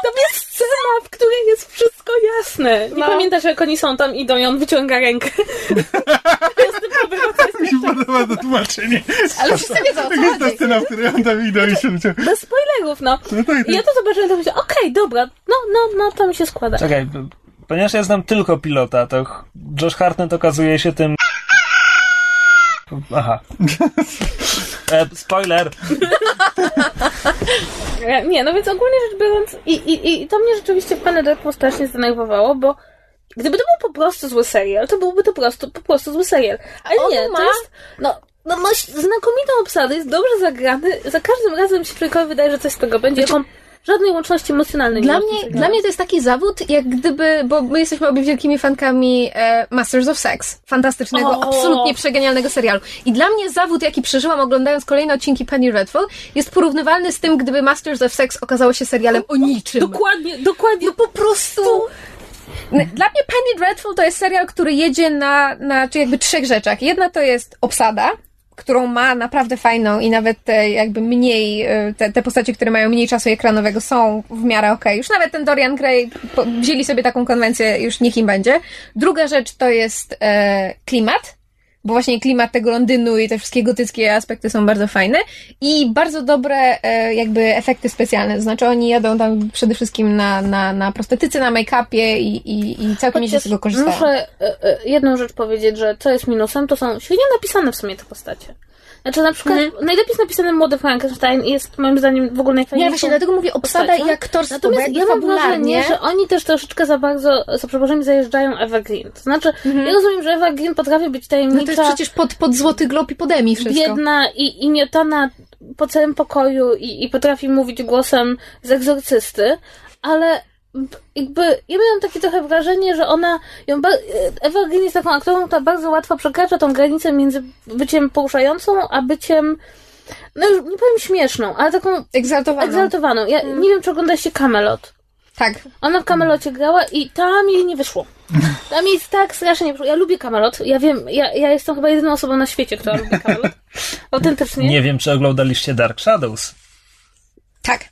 to jest scena, w której jest wszystko jasne. Nie No. pamiętasz, jak oni są tam, idą i on wyciąga rękę. jest typowy, to jest Mi się podoba to tłumaczenie. Ale wszyscy wiedzą, o co Tak jest ta scena, w której on tam idą i się wyciąga. bez spoilerów, no. No tak, I ja tak. to zobaczyłem, to myślałem, okej, dobra, no, no, no, to mi się składa. Czekaj, ponieważ ja znam tylko pilota, to Josh Hartnett okazuje się tym... Aha. E, spoiler! Nie, no więc ogólnie rzecz biorąc, i, i, i to mnie rzeczywiście w Penny Dreadful strasznie zdenerwowało, bo gdyby to był po prostu zły serial, to byłby to po prostu, po prostu zły serial. Ale On nie, ma- to jest, no, no ma znakomitą obsadę, jest dobrze zagrany, za każdym razem się człowiekowi wydaje, że coś z tego będzie, jaką żadnej łączności emocjonalnej Dla mnie, dla mnie to jest taki zawód, jak gdyby, bo my jesteśmy obie wielkimi fankami e, Masters of Sex. Fantastycznego, O! absolutnie przegenialnego serialu. I dla mnie zawód, jaki przeżyłam oglądając kolejne odcinki Penny Dreadful, jest porównywalny z tym, gdyby Masters of Sex okazało się serialem o niczym. Dokładnie, dokładnie. No po prostu... Dla mnie Penny Dreadful to jest serial, który jedzie na, na czy jakby trzech rzeczach. Jedna to jest obsada, którą ma naprawdę fajną i nawet te jakby mniej, e, te, te postacie, które mają mniej czasu ekranowego są w miarę okej. Już nawet ten Dorian Gray po, wzięli sobie taką konwencję, już niech im będzie. Druga rzecz to jest e, klimat, bo właśnie klimat tego Londynu i te wszystkie gotyckie aspekty są bardzo fajne i bardzo dobre e, jakby efekty specjalne, to znaczy oni jadą tam przede wszystkim na, na, na prostetyce, na make-upie i, i, i całkiem nieźle z tego korzystają. Muszę e, e, jedną rzecz powiedzieć, że co jest minusem, to są świetnie napisane w sumie te postacie. Znaczy na przykład najlepiej jest napisany młody Frankenstein i jest moim zdaniem w ogóle Nie, najfajniejszą właśnie dlatego mówię obsada i aktorstwo, Natomiast ja mam wrażenie, że oni też troszeczkę za bardzo, za przeproszeniem, zajeżdżają Eva Green. To znaczy, ja rozumiem, że Eva Green potrafi być No to tajemnicza, jest przecież pod, pod Złoty Glob i pod Emmy wszystko. biedna i, i miotana po całym pokoju i, i potrafi mówić głosem z egzorcysty, ale jakby ja miałam takie trochę wrażenie, że ona ją Ewa Green jest taką aktorą, która bardzo łatwo przekracza tą granicę między byciem poruszającą, a byciem no już nie powiem śmieszną, ale taką Egzaltowaną. egzaltowaną. Ja nie wiem, czy oglądacie Camelot. Tak. Ona w Camelocie grała i tam jej nie wyszło. Tam jej tak strasznie nie wyszło. Ja lubię Camelot. Ja wiem, ja, ja jestem chyba jedyną osobą na świecie, która lubi Camelot. Autentycznie. Nie wiem, czy oglądaliście Dark Shadows. Tak.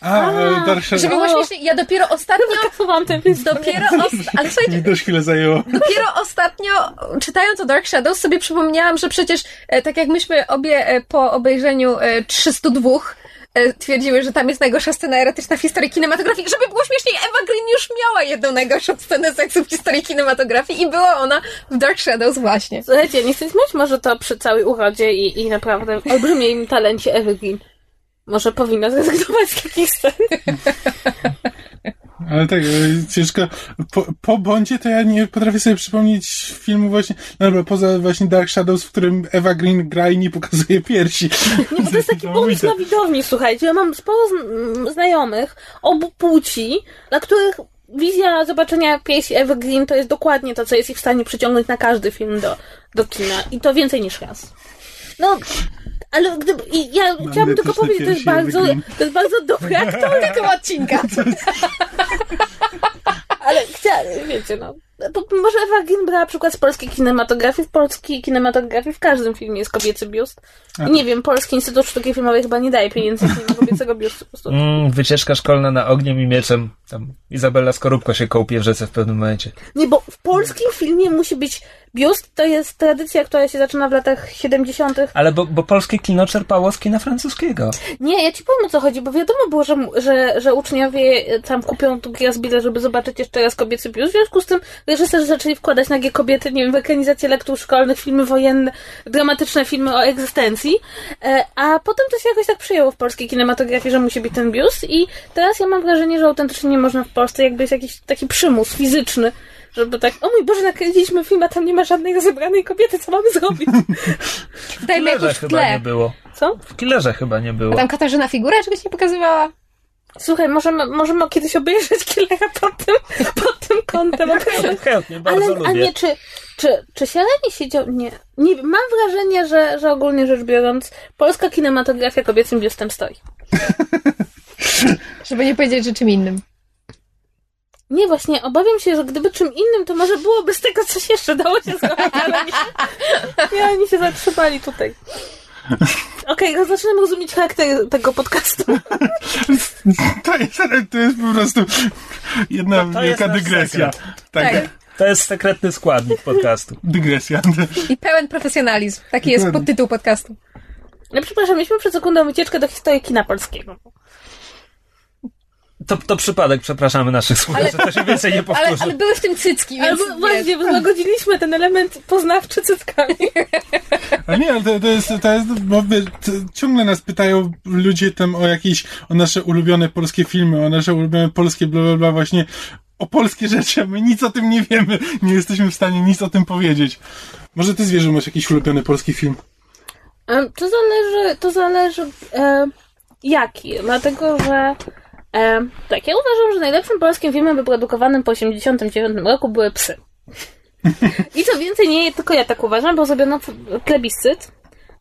A, e, Dark Żeby było śmiesznie, ja dopiero ostatnio... Kasowałam ten film. Dopiero osta- ale słuchajcie, Mi też chwilę zajęło. Dopiero ostatnio, czytając o Dark Shadows, sobie przypomniałam, że przecież, e, tak jak myśmy obie e, po obejrzeniu e, 302 e, twierdziły, że tam jest najgorsza scena erotyczna w historii kinematografii. Żeby było śmieszniej, Eva Green już miała jedną najgorszą scenę seksu w historii kinematografii i była ona w Dark Shadows właśnie. Słuchajcie, nie chcę śmiać może to przy całej urodzie i, i naprawdę olbrzymim talencie Ewy Green. Może powinna zrezygnować z takich scen. Ale tak, ciężko. Po, po Bondzie to ja nie potrafię sobie przypomnieć filmu właśnie, no dobra, poza właśnie Dark Shadows, w którym Eva Green gra i nie pokazuje piersi. Nie, bo to jest taki pomysł na widowni, słuchajcie. Ja mam sporo zn- znajomych obu płci, dla których wizja zobaczenia piersi Ewy Green to jest dokładnie to, co jest ich w stanie przyciągnąć na każdy film do, do kina. I to więcej niż raz. No, ale gdyby... I ja chciałabym tylko powiedzieć, to jest bardzo, to jest bardzo dobry aktor. Tytuł odcinka. Ale chciałabym, wiecie, no. Bo może Ewa Green brała przykład z polskiej kinematografii. W polskiej kinematografii w każdym filmie jest kobiecy biust. I nie wiem, Polski Instytut Sztuki Filmowej chyba nie daje pieniędzy na kobiecego biustu. Po prostu. Mm, wycieczka szkolna na ogniem i mieczem. Tam Izabela Skorupko się kołpie w rzece w pewnym momencie. Nie, bo w polskim filmie musi być biust. To jest tradycja, która się zaczyna w latach 70. Ale bo, bo polskie kino czerpało z kina francuskiego. Nie, ja ci powiem o co chodzi, bo wiadomo było, że, że, że uczniowie e, tam kupią tu bilet, żeby zobaczyć jeszcze raz kobiecy biust. W związku z tym reżyserzy zaczęli wkładać nagie kobiety, nie wiem, w ekranizację lektur szkolnych, filmy wojenne, dramatyczne filmy o egzystencji. E, A potem to się jakoś tak przyjęło w polskiej kinematografii, że musi być ten biust i teraz ja mam wrażenie, że autentycznie nie można w Polsce, jakby jest jakiś taki przymus fizyczny, żeby tak, o mój Boże, nakręciliśmy film, a tam nie ma żadnej rozebranej kobiety, co mamy zrobić? W Dajmy killerze jakoś w chyba nie tle. było. Co? W killerze chyba nie było. A tam Katarzyna figura czegoś nie pokazywała? Słuchaj, możemy, możemy kiedyś obejrzeć Killera pod tym, pod tym kątem. Chętnie, bardzo Ale, lubię. a nie, czy, czy, czy Sieleni siedział? Nie. nie. Mam wrażenie, że, że ogólnie rzecz biorąc, polska kinematografia kobiecym biustem stoi. Żeby nie powiedzieć, że czym innym. Nie, właśnie, obawiam się, że gdyby czym innym, to może byłoby z tego coś jeszcze dało się zrobić, ale nie, nie oni się zatrzymali tutaj. Okej, okay, zaczynam rozumieć charakter tego podcastu. To jest, to jest po prostu jedna to, to wielka dygresja. Tak. tak. To jest sekretny składnik podcastu. Dygresja. I pełen profesjonalizm. Taki jest podtytuł podcastu. No przepraszam, mieliśmy przed sekundą wycieczkę do historii kina polskiego. To, to przypadek, przepraszamy naszych słuchaczy, to się więcej nie powtórzy. Ale, ale były w tym cycki, więc... Ale właśnie, złagodziliśmy ten element poznawczy cyckami. A nie, ale to, to, jest, to jest, bo to, ciągle nas pytają ludzie tam o jakieś, o nasze ulubione polskie filmy, o nasze ulubione polskie bla, bla, bla, właśnie o polskie rzeczy, a my nic o tym nie wiemy. Nie jesteśmy w stanie nic o tym powiedzieć. Może ty, Zwierzę, masz jakiś ulubiony polski film? To zależy, to zależy e, jaki, dlatego, że E, tak, ja uważam, że najlepszym polskim filmem wyprodukowanym po 1989 roku były Psy. I co więcej, nie tylko ja tak uważam, bo zrobiono plebiscyt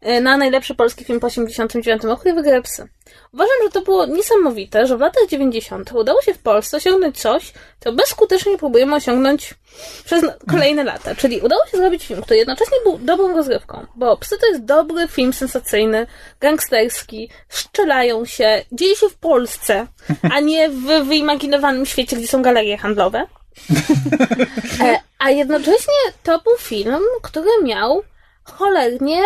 na najlepszy polski film po 1989 roku i wygrały Psy. Uważam, że to było niesamowite, że w latach 90. udało się w Polsce osiągnąć coś, co bezskutecznie próbujemy osiągnąć przez kolejne lata. Czyli udało się zrobić film, który jednocześnie był dobrą rozrywką, bo Psy to jest dobry film sensacyjny, gangsterski, strzelają się, dzieje się w Polsce, a nie w wyimaginowanym świecie, gdzie są galerie handlowe. E, a jednocześnie to był film, który miał cholernie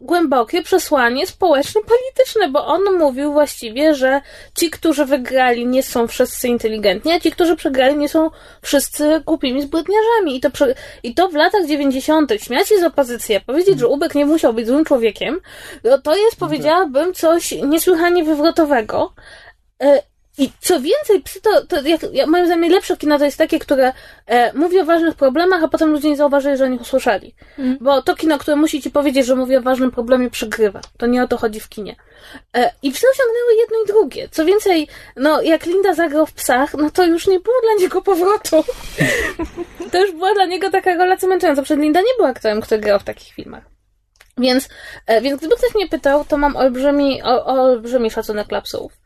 głębokie przesłanie społeczno-polityczne, bo on mówił właściwie, że ci, którzy wygrali, nie są wszyscy inteligentni, a ci, którzy przegrali, nie są wszyscy głupimi zbrodniarzami. I to, i to w latach 90. śmiać się z opozycji, powiedzieć, że Ubek nie musiał być złym człowiekiem, no to jest, powiedziałabym, coś niesłychanie wywrotowego. I co więcej, psy to, to jak, ja, moim zdaniem najlepsze kino to jest takie, które e, mówi o ważnych problemach, a potem ludzie nie zauważyli, że o nich usłyszeli. Mm. Bo to kino, które musi ci powiedzieć, że mówi o ważnym problemie, przegrywa. To nie o to chodzi w kinie. E, I psy osiągnęły jedno i drugie. Co więcej, no jak Linda zagrał w psach, no to już nie było dla niego powrotu. to już była dla niego taka relacja męcząca. Przed Linda nie była aktorem, który grał w takich filmach. Więc, e, więc gdyby ktoś mnie pytał, to mam olbrzymi, o, olbrzymi szacunek dla psów.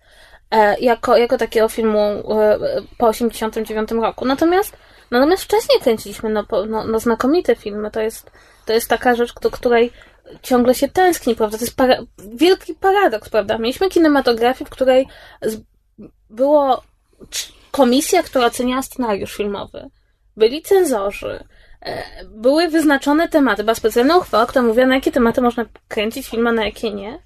E, jako, jako takiego filmu e, po 89 roku. Natomiast, natomiast wcześniej kręciliśmy no, no, no znakomite filmy. To jest, to jest taka rzecz, do której ciągle się tęskni, prawda? To jest para wielki paradoks, prawda? Mieliśmy kinematografię, w której było komisja, która oceniała scenariusz filmowy. Byli cenzorzy. E, były wyznaczone tematy. Była specjalna uchwała, która mówiła, na jakie tematy można kręcić film, a na jakie nie.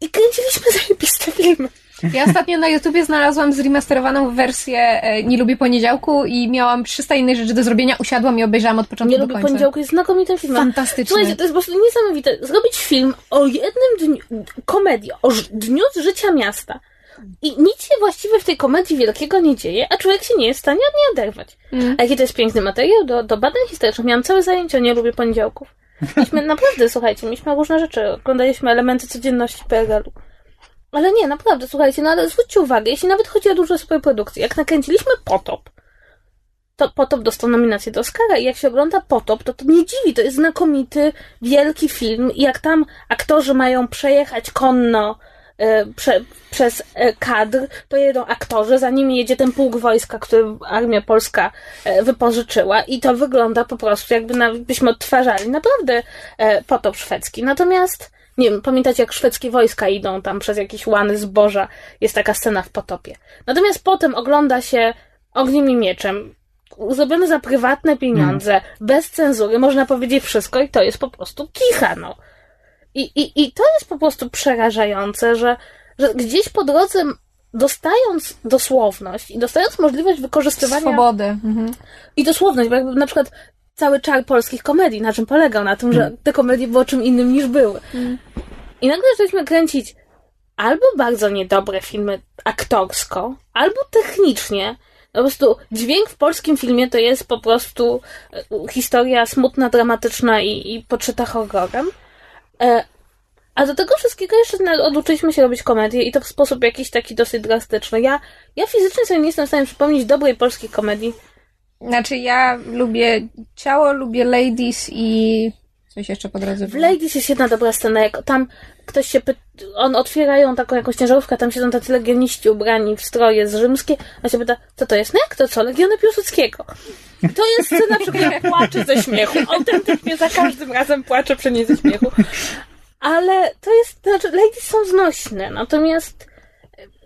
I kręciliśmy zajebiste filmy. Ja ostatnio na YouTubie znalazłam zremasterowaną wersję e, Nie lubię poniedziałku i miałam 300 innych rzeczy do zrobienia, usiadłam i obejrzałam od początku Nie do lubię końca. poniedziałku jest znakomitym filmem. Fantastyczny. Słuchajcie, to jest po prostu niesamowite. Zrobić film o jednym dniu, komedię, o dniu z życia miasta. I nic się właściwie w tej komedii wielkiego nie dzieje, a człowiek się nie jest w stanie od niej oderwać. Mm. A jaki to jest piękny materiał do, do badań historycznych. Miałam całe zajęcie o Nie lubię poniedziałków. Mieliśmy naprawdę, słuchajcie, mieliśmy różne rzeczy. Oglądaliśmy elementy codzienności PRL-u. Ale nie, naprawdę, słuchajcie, no ale zwróćcie uwagę, jeśli nawet chodzi o duże superprodukcje, jak nakręciliśmy Potop, to Potop dostał nominację do Oscara i jak się ogląda Potop, to to nie dziwi, to jest znakomity, wielki film i jak tam aktorzy mają przejechać konno e, prze, przez e, kadr, to jedą aktorzy, za nimi jedzie ten pułk wojska, który Armia Polska e, wypożyczyła i to wygląda po prostu jakby na, byśmy odtwarzali naprawdę e, Potop szwedzki. Natomiast nie wiem, pamiętacie jak szwedzkie wojska idą tam przez jakieś łany zboża. Jest taka scena w potopie. Natomiast potem ogląda się Ogniem i Mieczem. Zrobione za prywatne pieniądze, mm. bez cenzury, można powiedzieć wszystko i to jest po prostu kicha, no. I, i, i to jest po prostu przerażające, że, że gdzieś po drodze dostając dosłowność i dostając możliwość wykorzystywania... Swobody. Mhm. I dosłowność, bo jakby na przykład cały czar polskich komedii, na czym polegał? Na tym, że mm. te komedie były czym innym niż były. Mm. I nagle zaczęliśmy kręcić albo bardzo niedobre filmy aktorsko, albo technicznie. Po prostu dźwięk w polskim filmie to jest po prostu e, historia smutna, dramatyczna i, i podszyta horrorem. E, a do tego wszystkiego jeszcze oduczyliśmy się robić komedię i to w sposób jakiś taki dosyć drastyczny. Ja, ja fizycznie sobie nie jestem w stanie przypomnieć dobrej polskiej komedii, znaczy ja lubię ciało, lubię ladies i coś jeszcze po drodze W Ladies jest jedna dobra scena, jak tam ktoś się pyta, on otwierają taką jakąś ciężarówkę, tam siedzą tacy legioniści ubrani w stroje z rzymskie, a się pyta, co to jest? No jak to co? Legiony Piłsudskiego. To jest scena, przy której płaczę ze śmiechu. Autentycznie za każdym razem płaczę przy niej ze śmiechu. ale to jest, znaczy, ladies są znośne, natomiast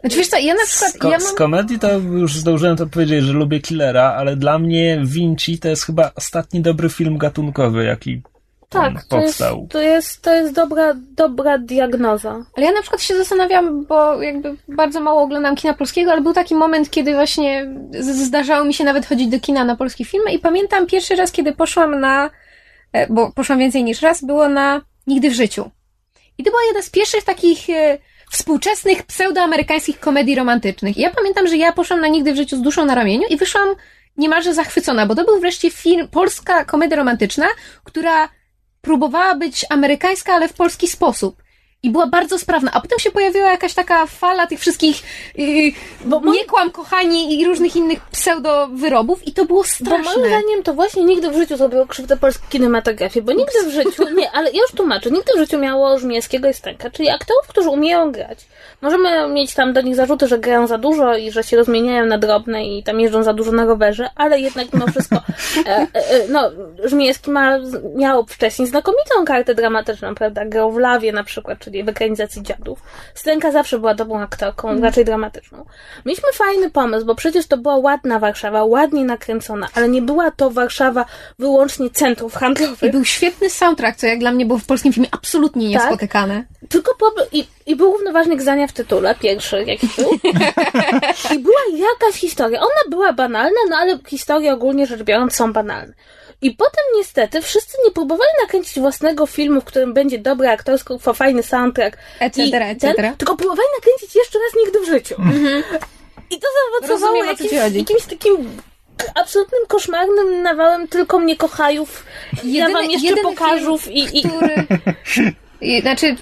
Znaczy wiesz co, ja na przykład, Z, ko- ja z mam... komedii to już zdążyłem to powiedzieć, że lubię Killera, ale dla mnie Vinci to jest chyba ostatni dobry film gatunkowy, jaki tak, to jest, powstał. to jest, to jest dobra, dobra diagnoza. Ale ja na przykład się zastanawiam, bo jakby bardzo mało oglądam kina polskiego, ale był taki moment, kiedy właśnie z- zdarzało mi się nawet chodzić do kina na polskie filmy i pamiętam pierwszy raz, kiedy poszłam na, e, bo poszłam więcej niż raz, było na Nigdy w życiu. I to była jedna z pierwszych takich e, współczesnych pseudoamerykańskich komedii romantycznych. Ja pamiętam, że ja poszłam na Nigdy w życiu z duszą na ramieniu i wyszłam niemalże zachwycona, bo to był wreszcie film, polska komedia romantyczna, która próbowała być amerykańska, ale w polski sposób. I była bardzo sprawna. A potem się pojawiła jakaś taka fala tych wszystkich yy, Bo bo moi- nie kłam kochani i różnych innych pseudo-wyrobów i to było Bo straszne. moim zdaniem to właśnie nigdy w życiu zrobiło krzywdę polskiej kinematografii, bo nigdy w życiu, nie, ale ja już tłumaczę, nigdy w życiu miało Żmijewskiego i Stęka, czyli aktorów, którzy umieją grać. Możemy mieć tam do nich zarzuty, że grają za dużo i że się rozmieniają na drobne i tam jeżdżą za dużo na rowerze, ale jednak mimo wszystko, e, e, e, no, Żmijewski ma, miał wcześniej znakomitą kartę dramatyczną, prawda, grał w Lawie na przykład, czyli w ekranizacji Dziadów. Stęka zawsze była dobrą aktorką, raczej dramatyczną. Mieliśmy fajny pomysł, bo przecież to była ładna Warszawa, ładnie nakręcona, ale nie była to Warszawa wyłącznie centrów I handlowych. był świetny soundtrack, co jak dla mnie było w polskim filmie absolutnie niespotykane. Tylko problem, i, i był równoważnik zdania w tytule, pierwszy jaki był. I była jakaś historia. Ona była banalna, no ale historie ogólnie rzecz biorąc są banalne. I potem niestety wszyscy nie próbowali nakręcić własnego filmu, w którym będzie dobry aktorsko, fajny soundtrack. Etc., etc.. ten, Tylko próbowali nakręcić jeszcze raz nigdy w życiu. I to zaowocowało jakimś, jakimś takim absolutnym koszmarnym nawałem tylko mnie kochajów. ja wam jeszcze jedyny pokażów film, i, i który... I, znaczy,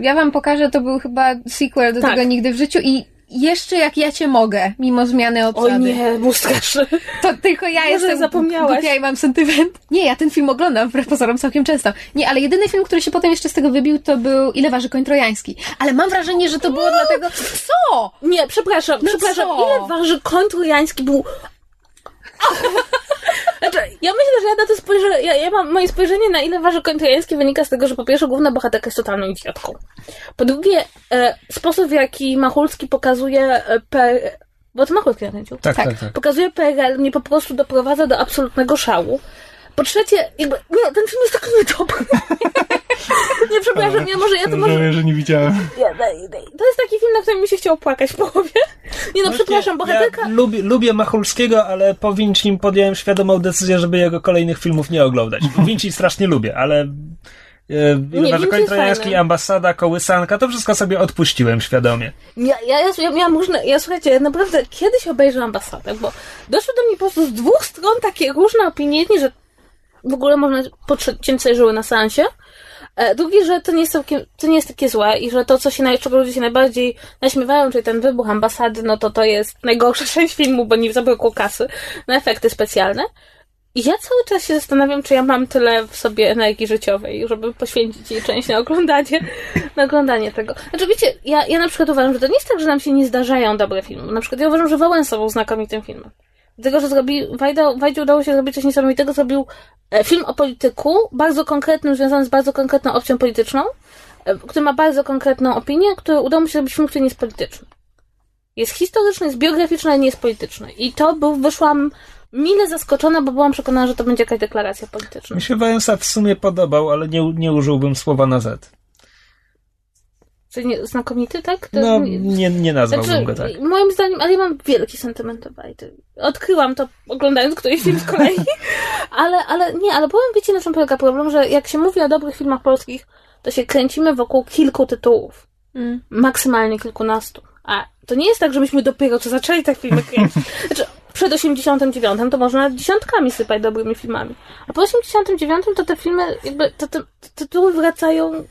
ja wam pokażę, to był chyba sequel do Tak. tego Nigdy w życiu i jeszcze jak ja cię mogę, mimo zmiany obsady. Oj nie, straszny. To tylko ja Może jestem zapomniałaś. głupia i mam sentyment. Nie, ja ten film oglądam wbrew pozorom całkiem często. Nie, ale jedyny film, który się potem jeszcze z tego wybił, to był Ile waży koń trojański. Ale mam wrażenie, że to było dlatego... Co? Nie, przepraszam, No przepraszam. co? Ile waży koń trojański był... Znaczy, ja myślę, że ja na to spojrzę, ja, ja mam, moje spojrzenie na ile waży koń trojański wynika z tego, że po pierwsze główna bohaterka jest totalną idiotką. Po drugie, e, sposób w jaki Machulski pokazuje e, per, bo to Machulski nakręcił. Tak, Tak. tak, tak. Pokazuje PRL, mnie po prostu doprowadza do absolutnego szału. Po trzecie, jakby, nie, ten film jest taki niedobry. nie, przepraszam, ja może, ja to może... Żałuję, że nie widziałem. Daj, daj. To jest taki film, na którym mi się chciało płakać w połowie. Nie no, Właśnie przepraszam, bohaterka... Ja lubię, lubię Machulskiego, ale po Vincim podjąłem świadomą decyzję, żeby jego kolejnych filmów nie oglądać. Vinci strasznie lubię, ale e, Nie, Vinci koń trojański, ambasada, kołysanka, to wszystko sobie odpuściłem świadomie. Ja, ja, ja, ja miałam różne... Ja słuchajcie, ja naprawdę kiedyś obejrzę ambasadę, bo doszły do mnie po prostu z dwóch stron takie różne opinie. Jedni, że w ogóle można pocięcie żyły na seansie. E, drugi, że to nie, jest całkiem, to nie jest takie złe i że to, co się, czego ludzie się najbardziej naśmiewają, czyli ten wybuch ambasady, no to to jest najgorsza część filmu, bo nie zabrakło kasy na efekty specjalne. I ja cały czas się zastanawiam, czy ja mam tyle w sobie energii życiowej, żeby poświęcić jej część na oglądanie, na oglądanie tego. Znaczy, wiecie, ja, ja na przykład uważam, że to nie jest tak, że nam się nie zdarzają dobre filmy. Na przykład ja uważam, że Wałęsa był znakomitym filmem. Dlatego, że zrobi, Wajda, Wajdzie udało się zrobić coś niesamowitego, zrobił e, film o polityku, bardzo konkretnym, związany z bardzo konkretną opcją polityczną, e, który ma bardzo konkretną opinię, który udało mu się zrobić film, który nie jest polityczny. Jest historyczny, jest biograficzny, ale nie jest polityczny. I to był, wyszłam mile zaskoczona, bo byłam przekonana, że to będzie jakaś deklaracja polityczna. Mi się Wałęsa w sumie podobał, ale nie, nie użyłbym słowa na Z. Czyli nie, znakomity, tak? To No, nie- nie, nazwałbym Znaczy, go tak. moim zdaniem, ale ja mam wielki sentyment do. Odkryłam to oglądając któryś film z kolei. ale, ale nie, ale powiem, wiecie na czym polega problem, że jak się mówi o dobrych filmach polskich, to się kręcimy wokół kilku tytułów. Mm. Maksymalnie kilkunastu. A to nie jest tak, że myśmy dopiero co zaczęli te filmy kręcić. Znaczy, przed 89 to można dziesiątkami sypać dobrymi filmami. A po 89 to te filmy, jakby, te, te tytuły wracają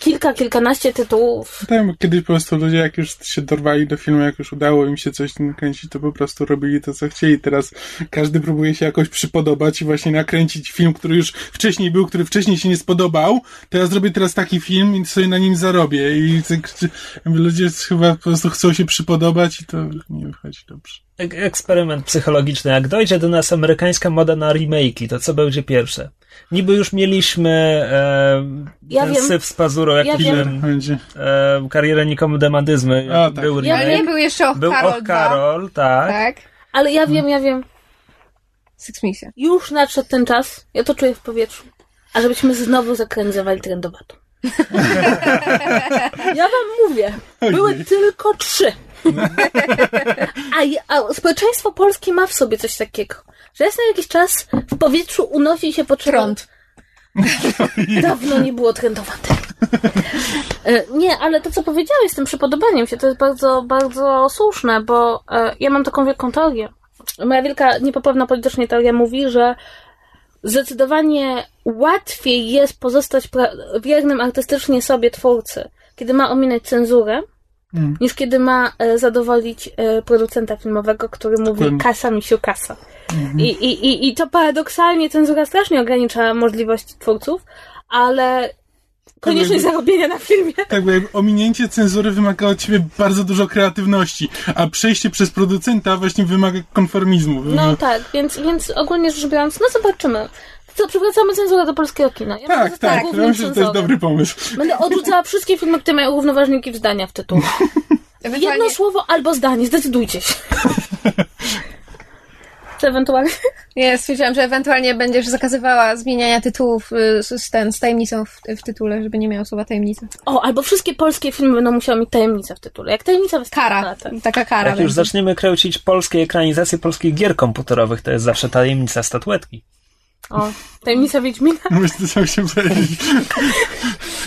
kilka, kilkanaście tytułów. Bo kiedyś po prostu ludzie, jak już się dorwali do filmu, jak już udało im się coś nakręcić, to po prostu robili to, co chcieli. Teraz każdy próbuje się jakoś przypodobać i właśnie nakręcić film, który już wcześniej był, który wcześniej się nie spodobał. To ja zrobię teraz taki film i sobie na nim zarobię. I ludzie chyba po prostu chcą się przypodobać i to nie wychodzi dobrze. Ek- eksperyment psychologiczny. Jak dojdzie do nas amerykańska moda na remake'i, to co będzie pierwsze? Niby już mieliśmy e, Ja ten wiem. syf z pazurą, jak Ja film, Będzie. e, karierę nikomu demandyzmy. A, tak. Był Ja Ale remake. nie był jeszcze o Był Karol Och Karol, tak. Tak. Ale ja wiem, ja wiem. Six Misja. Już nadszedł ten czas, ja to czuję w powietrzu, a żebyśmy znowu zakranizowali trendowatą. ja wam mówię, były tylko trzy. A, a społeczeństwo polskie ma w sobie coś takiego, że raz na jakiś czas w powietrzu unosi się potrzeba... Trąd. Dawno nie było trendowate. Nie, ale to, co powiedziałeś z tym przypodobaniem się, to jest bardzo, bardzo słuszne, bo e, ja mam taką wielką teorię. Moja wielka, niepoprawna politycznie teoria mówi, że zdecydowanie łatwiej jest pozostać wiernym artystycznie sobie twórcy, kiedy ma ominąć cenzurę, Mm. niż kiedy ma e, zadowolić e, producenta filmowego, który mówi Dokładnie. kasa, misiu, kasa. Mhm. I, i, i, I to paradoksalnie cenzura strasznie ogranicza możliwości twórców, ale konieczność jakby- zarobienia na filmie. Tak, bo ominięcie cenzury wymaga od ciebie bardzo dużo kreatywności, a przejście przez producenta właśnie wymaga konformizmu. No tak, więc, więc ogólnie rzecz biorąc, no zobaczymy. Co, przywracamy cenzurę do polskiego kina. Ja będę tak, tak. Myślę, że to jest dobry pomysł. Będę odrzucała wszystkie filmy, które mają równoważniki w zdania w tytule. Ewentualnie... Jedno słowo albo zdanie, zdecydujcie się. Czy ewentualnie? Ja stwierdziłam, że ewentualnie będziesz zakazywała zmieniania tytułów y, z, z, ten, z tajemnicą w, w tytule, żeby nie miało słowa tajemnica. O, albo wszystkie polskie filmy będą musiały mieć tajemnicę w tytule. Jak tajemnica wystąpi. Kara. Taka kara Jak już będzie. zaczniemy kręcić polskie ekranizacje polskich gier komputerowych, to jest zawsze tajemnica statuetki. O, tajemnica Wiedźmina. Myślę, co chciałem powiedzieć.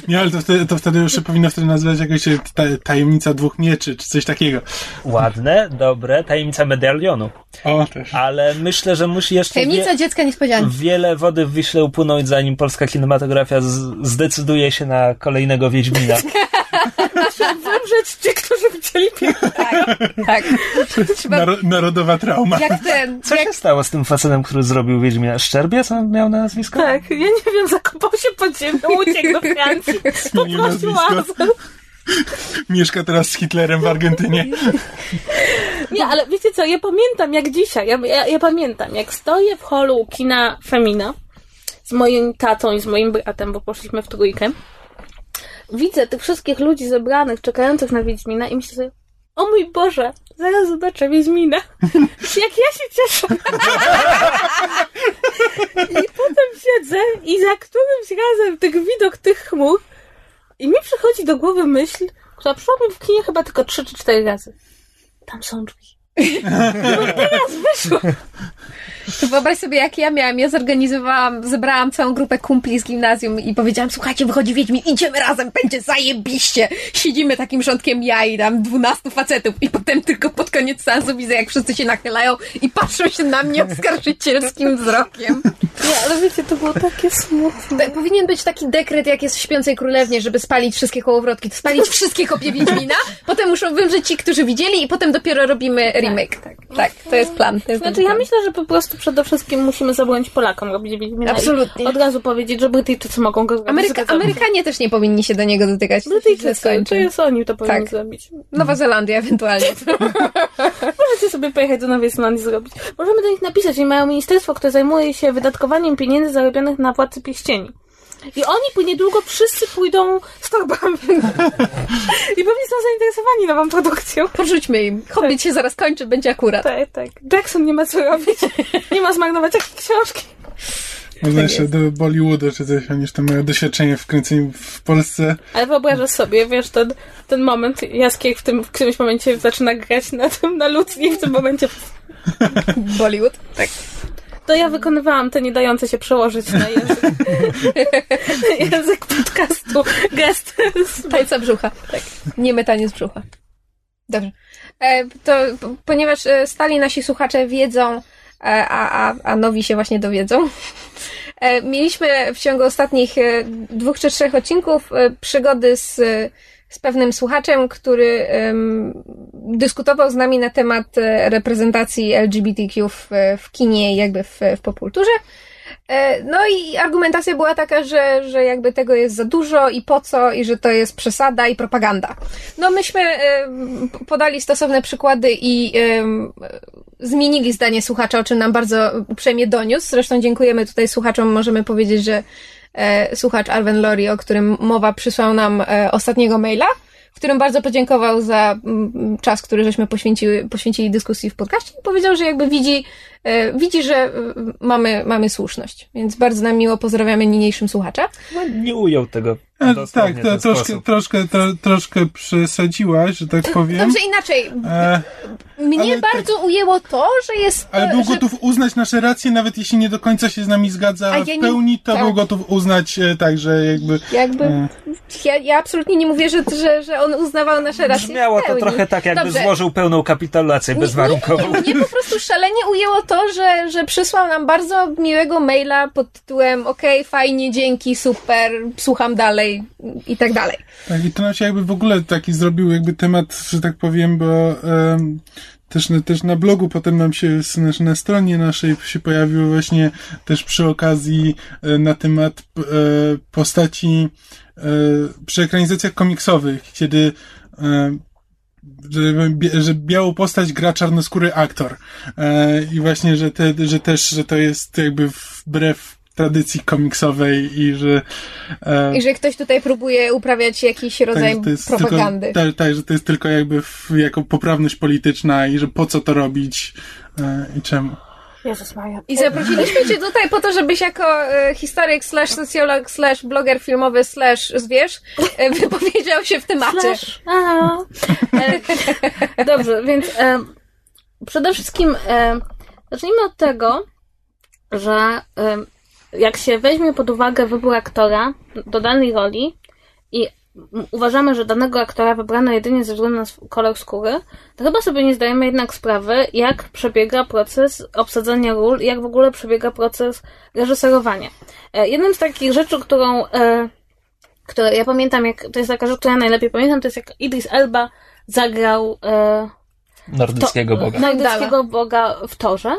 Nie, ale to wtedy, to wtedy już się powinno wtedy nazywać jakoś ta, tajemnica dwóch mieczy, czy coś takiego. Ładne, dobre, tajemnica medalionu. O, też. Ale myślę, że musi jeszcze Tajemnica wie, dziecka niespodzianki. wiele wody w Wiśle upłynąć, zanim polska kinematografia z, zdecyduje się na kolejnego Wiedźmina. Wymrzeć ci, którzy widzieli pierwszy. Tak. Trzeba... Naro narodowa trauma. Jak ten... Co jak... się stało z tym facetem, który zrobił Wiedźmina? Szczerbiec on miał na nazwisko? Tak, ja nie wiem, zakopał się pod ziemią, uciekł do Francji, poprosił azyl. Mieszka teraz z Hitlerem w Argentynie. Nie, ale wiecie co, ja pamiętam jak dzisiaj, ja, ja, ja pamiętam, jak stoję w holu kina Femina z moim tatą i z moim bratem, bo poszliśmy w trójkę. Widzę tych wszystkich ludzi zebranych, czekających na Wiedźmina i myślę sobie, o mój Boże, zaraz zobaczę Wiedźmina. Jak ja się cieszę. I potem siedzę i za którymś razem tych widok tych chmur i mi przychodzi do głowy myśl, która przyszła mi w kinie chyba tylko trzy czy cztery razy. Tam są drzwi. To wyobraź sobie, jak ja miałam. Ja zorganizowałam, zebrałam całą grupę kumpli z gimnazjum i powiedziałam, słuchajcie, wychodzi Wiedźmin, idziemy razem, będzie zajebiście. Siedzimy takim rządkiem ja i tam dwunastu facetów i potem tylko pod koniec seansu widzę, jak wszyscy się nachylają i patrzą się na mnie oskarżycielskim wzrokiem. Nie, ale wiecie, to było takie smutne. Powinien być taki dekret, jak jest w Śpiącej Królewnie, żeby spalić wszystkie kołowrotki, to spalić wszystkie kopie Wiedźmina, potem muszą wymrzeć ci, którzy widzieli i potem dopiero robimy remake. Tak, tak, to jest plan. To jest Znaczy, dobry ja plan. myślę, że po prostu przede wszystkim musimy zabronić Polakom robić Wiedźmina. Absolutnie. Od razu powiedzieć, że Brytyjczycy mogą go zrobić. Ameryka. Amerykanie też nie powinni się do niego dotykać. Brytyjczycy, to jest oni to powinni Tak. zrobić. Nowa Zelandia ewentualnie. Możecie sobie pojechać do Nowej Zelandii zrobić. Możemy do nich napisać, że mają ministerstwo, które zajmuje się wydatkowaniem pieniędzy zarobionych na Władcy Pierścieni. I oni po niedługo wszyscy pójdą z torbami. I pewnie są zainteresowani nową produkcją. Porzućmy im. Hobbit się zaraz kończy, będzie akurat. Tak, tak. Jackson nie ma co robić. Nie ma zmarnować jakiej książki. Można jeszcze do Bollywoodu, czy coś, oni już tam mają doświadczenie w kręceniu w Polsce. Ale wyobrażasz sobie, wiesz, ten, ten moment, Jaskier w, tym, w którymś momencie zaczyna grać na tym, na ludzki, w tym momencie Bollywood. Tak. To ja wykonywałam te nie dające się przełożyć na język, język podcastu gest. Tańca brzucha. Tak. Nie metanie z brzucha. Dobrze. E, to ponieważ e, stali nasi słuchacze wiedzą, e, a, a, a nowi się właśnie dowiedzą, mieliśmy w ciągu ostatnich dwóch czy trzech odcinków przygody z, z pewnym słuchaczem, który em, dyskutował z nami na temat e, reprezentacji LGBTQ w, w kinie jakby w, w popkulturze. E, no i argumentacja była taka, że, że jakby tego jest za dużo i po co, i że to jest przesada i propaganda. No myśmy e, podali stosowne przykłady i zmienili zdanie słuchacza, o czym nam bardzo uprzejmie doniósł. Zresztą dziękujemy tutaj słuchaczom. Możemy powiedzieć, że słuchacz Arwen Lori, o którym mowa, przysłał nam ostatniego maila w którym bardzo podziękował za mm, czas, który żeśmy poświęcili, dyskusji w podcaście i powiedział, że jakby widzi, e, widzi, że e, mamy, mamy słuszność. Więc bardzo nam miło pozdrawiamy niniejszym słuchacza. No, nie ujął tego. E, tak, to, troszkę, troszkę, to, troszkę przesadziłaś, że tak powiem. Dobrze, inaczej. E, Mnie bardzo tak, ujęło to, że jest... Ale był że... gotów uznać nasze racje, nawet jeśli nie do końca się z nami zgadza ja w pełni, to tak. był gotów uznać tak, że jakby... Jakby... E... Ja, ja absolutnie nie mówię, że, że, że on uznawał nasze racje Brzmiało to trochę tak, jakby Dobrze. złożył pełną kapitulację bezwarunkową. Mnie po prostu szalenie ujęło to, że, że przysłał nam bardzo miłego maila pod tytułem okay, fajnie, dzięki, super, słucham dalej i tak dalej. Tak, i to nam się jakby w ogóle taki zrobił jakby temat, że tak powiem, bo um, też, też na blogu potem nam się, na, stronie naszej się pojawiło właśnie też przy okazji e, na temat e, postaci e, przy ekranizacjach komiksowych, kiedy że, że białą postać gra czarnoskóry aktor. E, I właśnie, że, te, że też, że to jest jakby wbrew tradycji komiksowej i że... E, I że ktoś tutaj próbuje uprawiać jakiś tak, rodzaj tak, propagandy. tak, tak, że to jest tylko jakby w, jako poprawność polityczna i że po co to robić e, i czemu. Jezus Maria. I zaprosiliśmy Cię tutaj po to, żebyś jako e, historyk slash socjolog slash bloger filmowy slash zwierz e, wypowiedział się w temacie. Slash. E, dobrze, więc e, przede wszystkim zacznijmy od tego, że jak się weźmie pod uwagę wybór aktora do danej roli i uważamy, że danego aktora wybrano jedynie ze względu na kolor skóry, to chyba sobie nie zdajemy jednak sprawy, jak przebiega proces obsadzania ról i jak w ogóle przebiega proces reżyserowania. E, jednym z takich rzeczy, którą e, które ja pamiętam, jak to jest taka rzecz, którą ja najlepiej pamiętam, to jest jak Idris Elba zagrał e, nordyckiego to, boga. Nordyckiego boga w torze.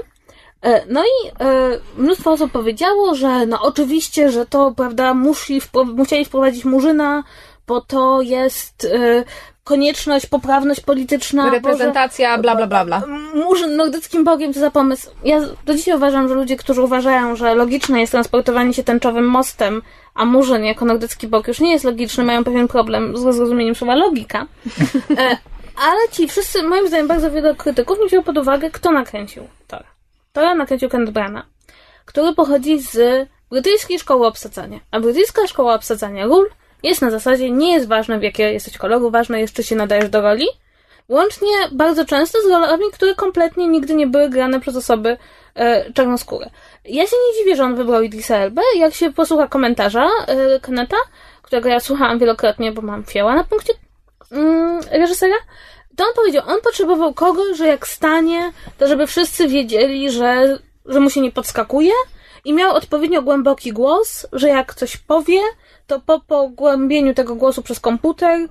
E, no i e, mnóstwo osób powiedziało, że no oczywiście, że to, prawda, musi, musieli wprowadzić Murzyna, bo to jest e, konieczność, poprawność polityczna. Reprezentacja, bla, bla, bla, bla. Murzyn nordyckim bogiem to za pomysł. Ja do dzisiaj uważam, że ludzie, którzy uważają, że logiczne jest transportowanie się tęczowym mostem, a Murzyn jako nordycki bog już nie jest logiczny, mają pewien problem z zrozumieniem słowa logika. ale ci wszyscy, moim zdaniem, bardzo wiele krytyków nie wziął pod uwagę, kto nakręcił to. Tora nakręcił Kenneth Brana, który pochodzi z brytyjskiej szkoły obsadzania. A brytyjska szkoła obsadzania ról jest na zasadzie, nie jest ważne w jakie jesteś koloru, ważne jest, czy się nadajesz do roli. Łącznie bardzo często z rolami, które kompletnie nigdy nie były grane przez osoby e, czarnoskóre. Ja się nie dziwię, że on wybrał Idrisa Elbę. Jak się posłucha komentarza e, którego ja słuchałam wielokrotnie, bo mam fioła na punkcie mm, reżysera, to on powiedział, on potrzebował kogoś, że jak stanie, to żeby wszyscy wiedzieli, że, że mu się nie podskakuje i miał odpowiednio głęboki głos, że jak coś powie, to po pogłębieniu tego głosu przez komputer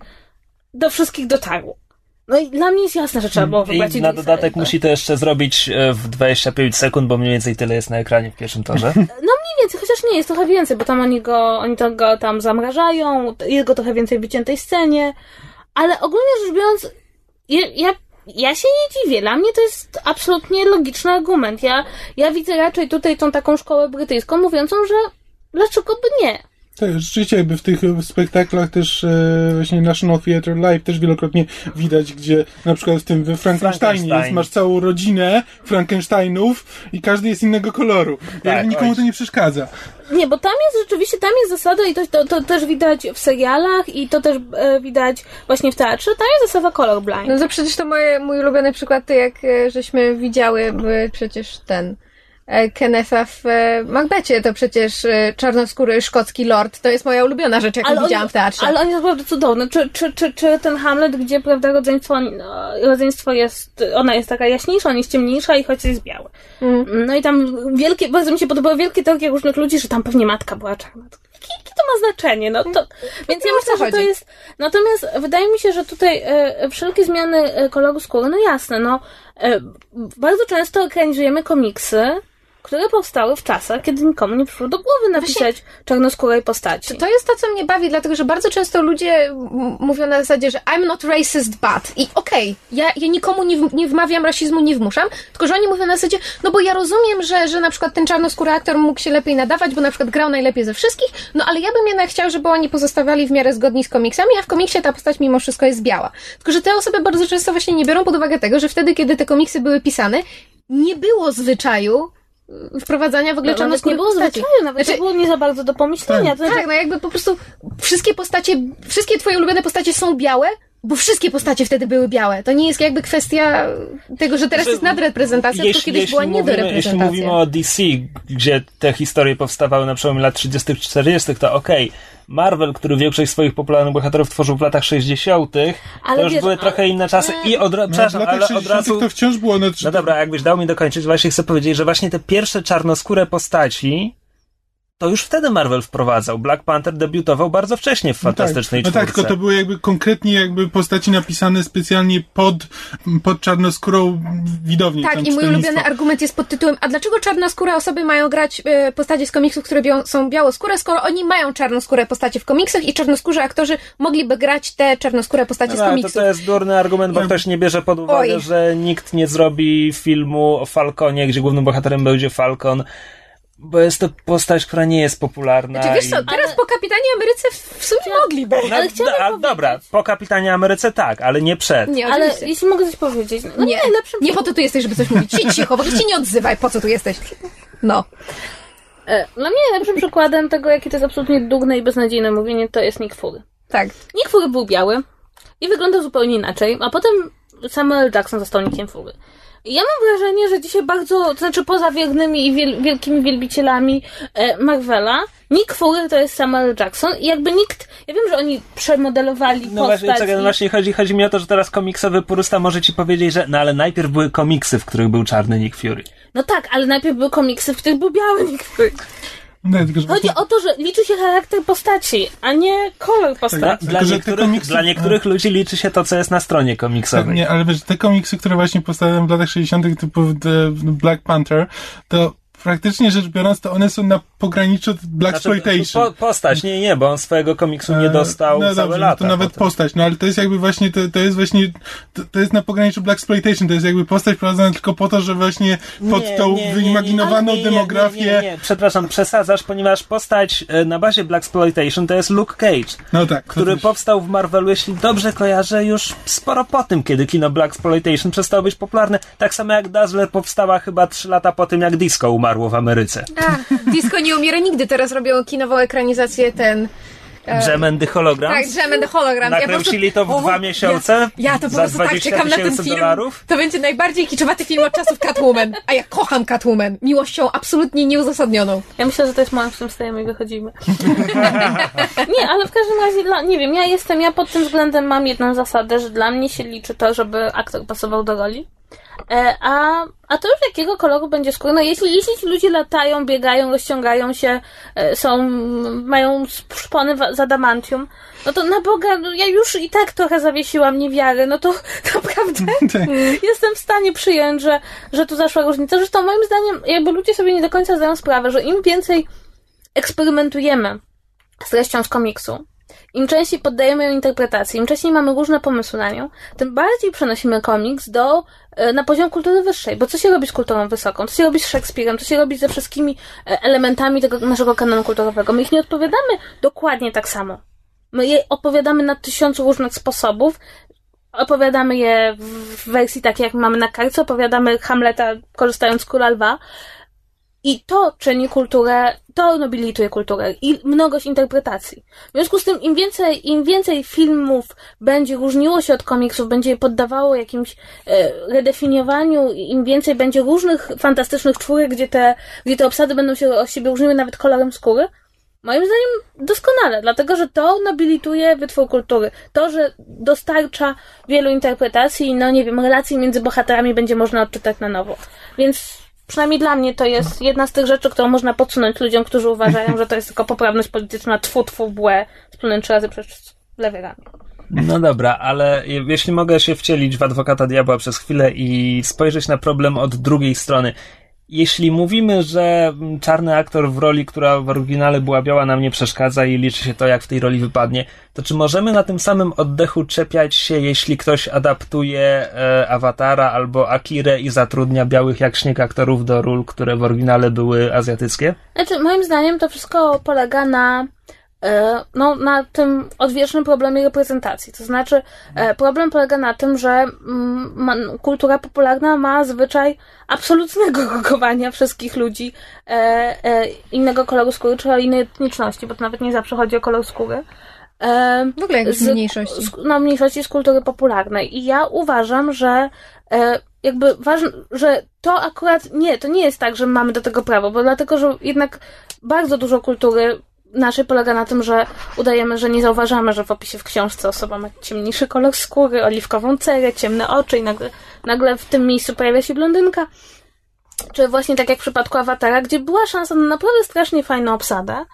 do wszystkich dotarło. No i dla mnie jest jasne, że trzeba było wybrać I na dodatek musi to jeszcze zrobić e, w 25 sekund, bo mniej więcej tyle jest na ekranie w pierwszym torze. No mniej więcej, chociaż nie, jest trochę więcej, bo tam oni go, oni to go tam zamrażają, jest go trochę więcej w wyciętej scenie, ale ogólnie rzecz biorąc, ja, ja, ja się nie dziwię. Dla mnie to jest absolutnie logiczny argument. Ja, ja widzę raczej tutaj tą taką szkołę brytyjską mówiącą, że dlaczego by nie? Tak, rzeczywiście jakby w tych spektaklach też e, właśnie National Theatre Live też wielokrotnie widać, gdzie na przykład w tym we Frankensteinie Frankenstein. jest, masz całą rodzinę Frankensteinów i każdy jest innego koloru. Tak, nikomu to nie przeszkadza. Nie, bo tam jest rzeczywiście, tam jest zasada i to, to, to też widać w serialach i to też e, widać właśnie w teatrze, tam jest zasada colorblind. No to przecież to moje, mój ulubiony przykład, to jak e, żeśmy widziały przecież ten E, Kennetha w e, Macbecie. To przecież e, czarnoskóry szkocki lord. To jest moja ulubiona rzecz, jaką ale widziałam on, w teatrze. Ale on jest naprawdę cudowny. Czy, czy, czy, czy ten Hamlet, gdzie prawda rodzeństwo, rodzeństwo jest, ona jest taka jaśniejsza, on jest ciemniejsza i choć jest biały. Mm. No i tam wielkie, bardzo mi się podobały wielkie teorie różnych ludzi, że tam pewnie matka była czarna. Jakie to ma znaczenie? No to, mm. więc ja myślę, że to jest. Natomiast wydaje mi się, że tutaj e, wszelkie zmiany koloru skóry, no jasne, no e, bardzo często ekranizujemy komiksy, które powstały w czasach, kiedy nikomu nie przyszło do głowy napisać czarnoskórej postaci. To, to jest to, co mnie bawi, dlatego że bardzo często ludzie mówią na zasadzie, że I'm not racist, but. I okej, ja, ja nikomu nie, w- nie wmawiam rasizmu, nie wmuszam, tylko że oni mówią na zasadzie, no bo ja rozumiem, że, że na przykład ten czarnoskóry aktor mógł się lepiej nadawać, bo na przykład grał najlepiej ze wszystkich, no ale ja bym jednak chciał, żeby oni pozostawiali w miarę zgodni z komiksami, a w komiksie ta postać mimo wszystko jest biała. Tylko, że te osoby bardzo często właśnie nie biorą pod uwagę tego, że wtedy, kiedy te komiksy były pisane, nie było zwyczaju wprowadzania w ogóle No, czarnoskórych nie było postaci. zwyczaju, nawet Znaczy- to było nie za bardzo do pomyślenia. To znaczy, tak, no jakby po prostu wszystkie postacie, wszystkie twoje ulubione postacie są białe, bo wszystkie postacie wtedy były białe. To nie jest jakby kwestia tego, że teraz Że- jest nadreprezentacja, tylko kiedyś była mówimy, jeśli niedoreprezentacja. mówimy o DC, gdzie te historie powstawały na przełomie lat 30 40 to okej. Marvel, który większość swoich popularnych bohaterów tworzył w latach 60 Ale to już wiesz, były ale- trochę inne czasy i od, No, w przepraszam, latach ale od 60 razu... to wciąż było... No, No dobra, jakbyś dał mi dokończyć, właśnie chcę powiedzieć, że właśnie te pierwsze czarnoskóre postaci to już wtedy Marvel wprowadzał. Black Panther debiutował bardzo wcześnie w Fantastycznej no tak, no tak, tylko to były jakby konkretnie jakby postaci napisane specjalnie pod, pod czarnoskórą widownię. Tak, i mój ulubiony argument jest pod tytułem, a dlaczego czarnoskóre osoby mają grać e, postacie z komiksów, które bią, są białoskóre, skoro oni mają czarnoskóre postacie w komiksach i czarnoskórzy aktorzy mogliby grać te czarnoskóre postacie z No, to, komiksów. to jest durny argument, bo ktoś nie bierze pod uwagę, Oj. że nikt nie zrobi filmu o Falconie, gdzie głównym bohaterem będzie Falcon, bo jest to postać, która nie jest popularna. Czy wiesz i- co, teraz po Kapitanie Ameryce w, sumie mogliby. No, Ale chciałabym a, powiedzieć- dobra, po Kapitanie Ameryce tak, ale nie przed. Nie, ale oczywiście. jeśli mogę coś powiedzieć, no Nie, najlepszym nie po to tu jesteś, żeby coś mówić. Siedź cicho, prostu się nie odzywaj, po co tu jesteś. No. E, Dla mnie najlepszym przykładem tego, jakie to jest absolutnie dugne i beznadziejne mówienie, to jest Nick Fury. Tak. Nick Fury był biały i wyglądał zupełnie inaczej, a potem Samuel Jackson został Nickiem Fury. Ja mam wrażenie, że dzisiaj bardzo, to znaczy poza wiernymi i wiel, wielkimi wielbicielami e, Marvela, Nick Fury to jest Samuel Jackson i jakby nikt, ja wiem, że oni przemodelowali No właśnie, postać czekaj, no i- właśnie chodzi, chodzi mi o to, że teraz komiksowy purysta może ci powiedzieć, że no ale najpierw były komiksy, w których był czarny Nick Fury. No tak, ale najpierw były komiksy, w których był biały Nick Fury. No, tylko, Chodzi o to, że liczy się charakter postaci, a nie kolor postaci. Dla, Tylko, niektórych, komiksy- dla niektórych ludzi liczy się to, co jest na stronie Tak, komiksowej. nie, ale wiesz, te komiksy, które właśnie powstały w latach 60., typu The Black Panther, to praktycznie rzecz biorąc, to one są na pograniczu Black Znaczy, Exploitation. po, postać, nie, nie, bo on swojego komiksu nie dostał no całe dobrze, lata. No to nawet potem. postać, no ale to jest jakby właśnie, to, to jest właśnie, to, to jest na pograniczu Black Exploitation, to jest jakby postać prowadzona tylko po to, że właśnie pod Nie, tą nie, wyimaginowaną nie, demografię, Nie, przepraszam, przesadzasz, ponieważ postać e, na bazie Black Exploitation to jest Luke Cage, no tak, to który powstał w Marvelu, jeśli dobrze kojarzę, już sporo po tym, kiedy kino Black Exploitation przestało być popularne. Tak samo jak Dazzler powstała chyba 3 lata po tym, jak disco umarło w Ameryce. A, disco nie umiera nigdy. Teraz robią kinową ekranizację ten... Jam and the Holograms? Tak, Jam and the Hologram. Nakręcili to w o, dwa miesiące Ja, ja to po za prostu tak 20 czekam na ten film. dolarów? To będzie najbardziej kiczowaty film od czasów Catwoman. A ja kocham Catwoman. Miłością absolutnie nieuzasadnioną. Ja myślę, że to jest którym stajemy i wychodzimy. nie, ale w każdym razie, dla, nie wiem, ja jestem, ja pod tym względem mam jedną zasadę, że dla mnie się liczy to, żeby aktor pasował do roli. E, a, a to już jakiego koloru będzie skóra? No jeśli, jeśli ci ludzie latają, biegają, rozciągają się, e, są, mają szpony z adamantium, no to na Boga, no ja już i tak trochę zawiesiłam niewiary, no to naprawdę jestem w stanie przyjąć, że, że tu zaszła różnica. Zresztą moim zdaniem, jakby ludzie sobie nie do końca zdają sprawę, że im więcej eksperymentujemy z treścią z komiksu, im częściej poddajemy ją interpretacji, im wcześniej mamy różne pomysły na nią, tym bardziej przenosimy komiks do, e, na poziom kultury wyższej. Bo co się robi z kulturą wysoką? Co się robi z Szekspirem? Co się robi ze wszystkimi e, elementami tego naszego kanonu kulturowego? My ich nie odpowiadamy dokładnie tak samo. My je opowiadamy na tysiącu różnych sposobów, opowiadamy je w wersji takiej, jak mamy na kartce, opowiadamy Hamleta korzystając z kula lwa. I to czyni kulturę, to nobilituje kulturę i mnogość interpretacji. W związku z tym, im więcej, im więcej filmów będzie różniło się od komiksów, będzie je poddawało jakimś e, redefiniowaniu, i im więcej będzie różnych fantastycznych czwórek, gdzie te, gdzie te obsady będą się od siebie różniły nawet kolorem skóry, Moim zdaniem doskonale, dlatego że to nobilituje wytwór kultury. To, że dostarcza wielu interpretacji, no nie wiem, relacji między bohaterami będzie można odczytać na nowo. Więc przynajmniej dla mnie to jest jedna z tych rzeczy, którą można podsunąć ludziom, którzy uważają, że to jest tylko poprawność polityczna, tfu, tfu, błe, splunąć trzy razy przez lewy ramię. No dobra, ale je- jeśli mogę się wcielić w adwokata diabła przez chwilę i spojrzeć na problem od drugiej strony. Jeśli mówimy, że czarny aktor w roli, która w oryginale była biała, nam nie przeszkadza i liczy się to, jak w tej roli wypadnie, to czy możemy na tym samym oddechu czepiać się, jeśli ktoś adaptuje e, Awatara albo Akirę i zatrudnia białych jak śnieg aktorów do ról, które w oryginale były azjatyckie? Znaczy, moim zdaniem to wszystko polega na no, na tym odwiecznym problemie reprezentacji. To znaczy, e, problem polega na tym, że mm, kultura popularna ma zwyczaj absolutnego rokowania wszystkich ludzi e, e, innego koloru skóry, czy o innej etniczności, bo to nawet nie zawsze chodzi o kolor skóry. E, W ogóle jakieś z- mniejszości. z- no, mniejszości z kultury popularnej. I ja uważam, że e, jakby ważne, że to akurat nie, to nie jest tak, że mamy do tego prawo, bo dlatego, że jednak bardzo dużo kultury naszej polega na tym, że udajemy, że nie zauważamy, że w opisie w książce osoba ma ciemniejszy kolor skóry, oliwkową cerę, ciemne oczy i nagle, nagle w tym miejscu pojawia się blondynka. Czy właśnie tak jak w przypadku Awatara, gdzie była szansa na naprawdę strasznie fajną obsadę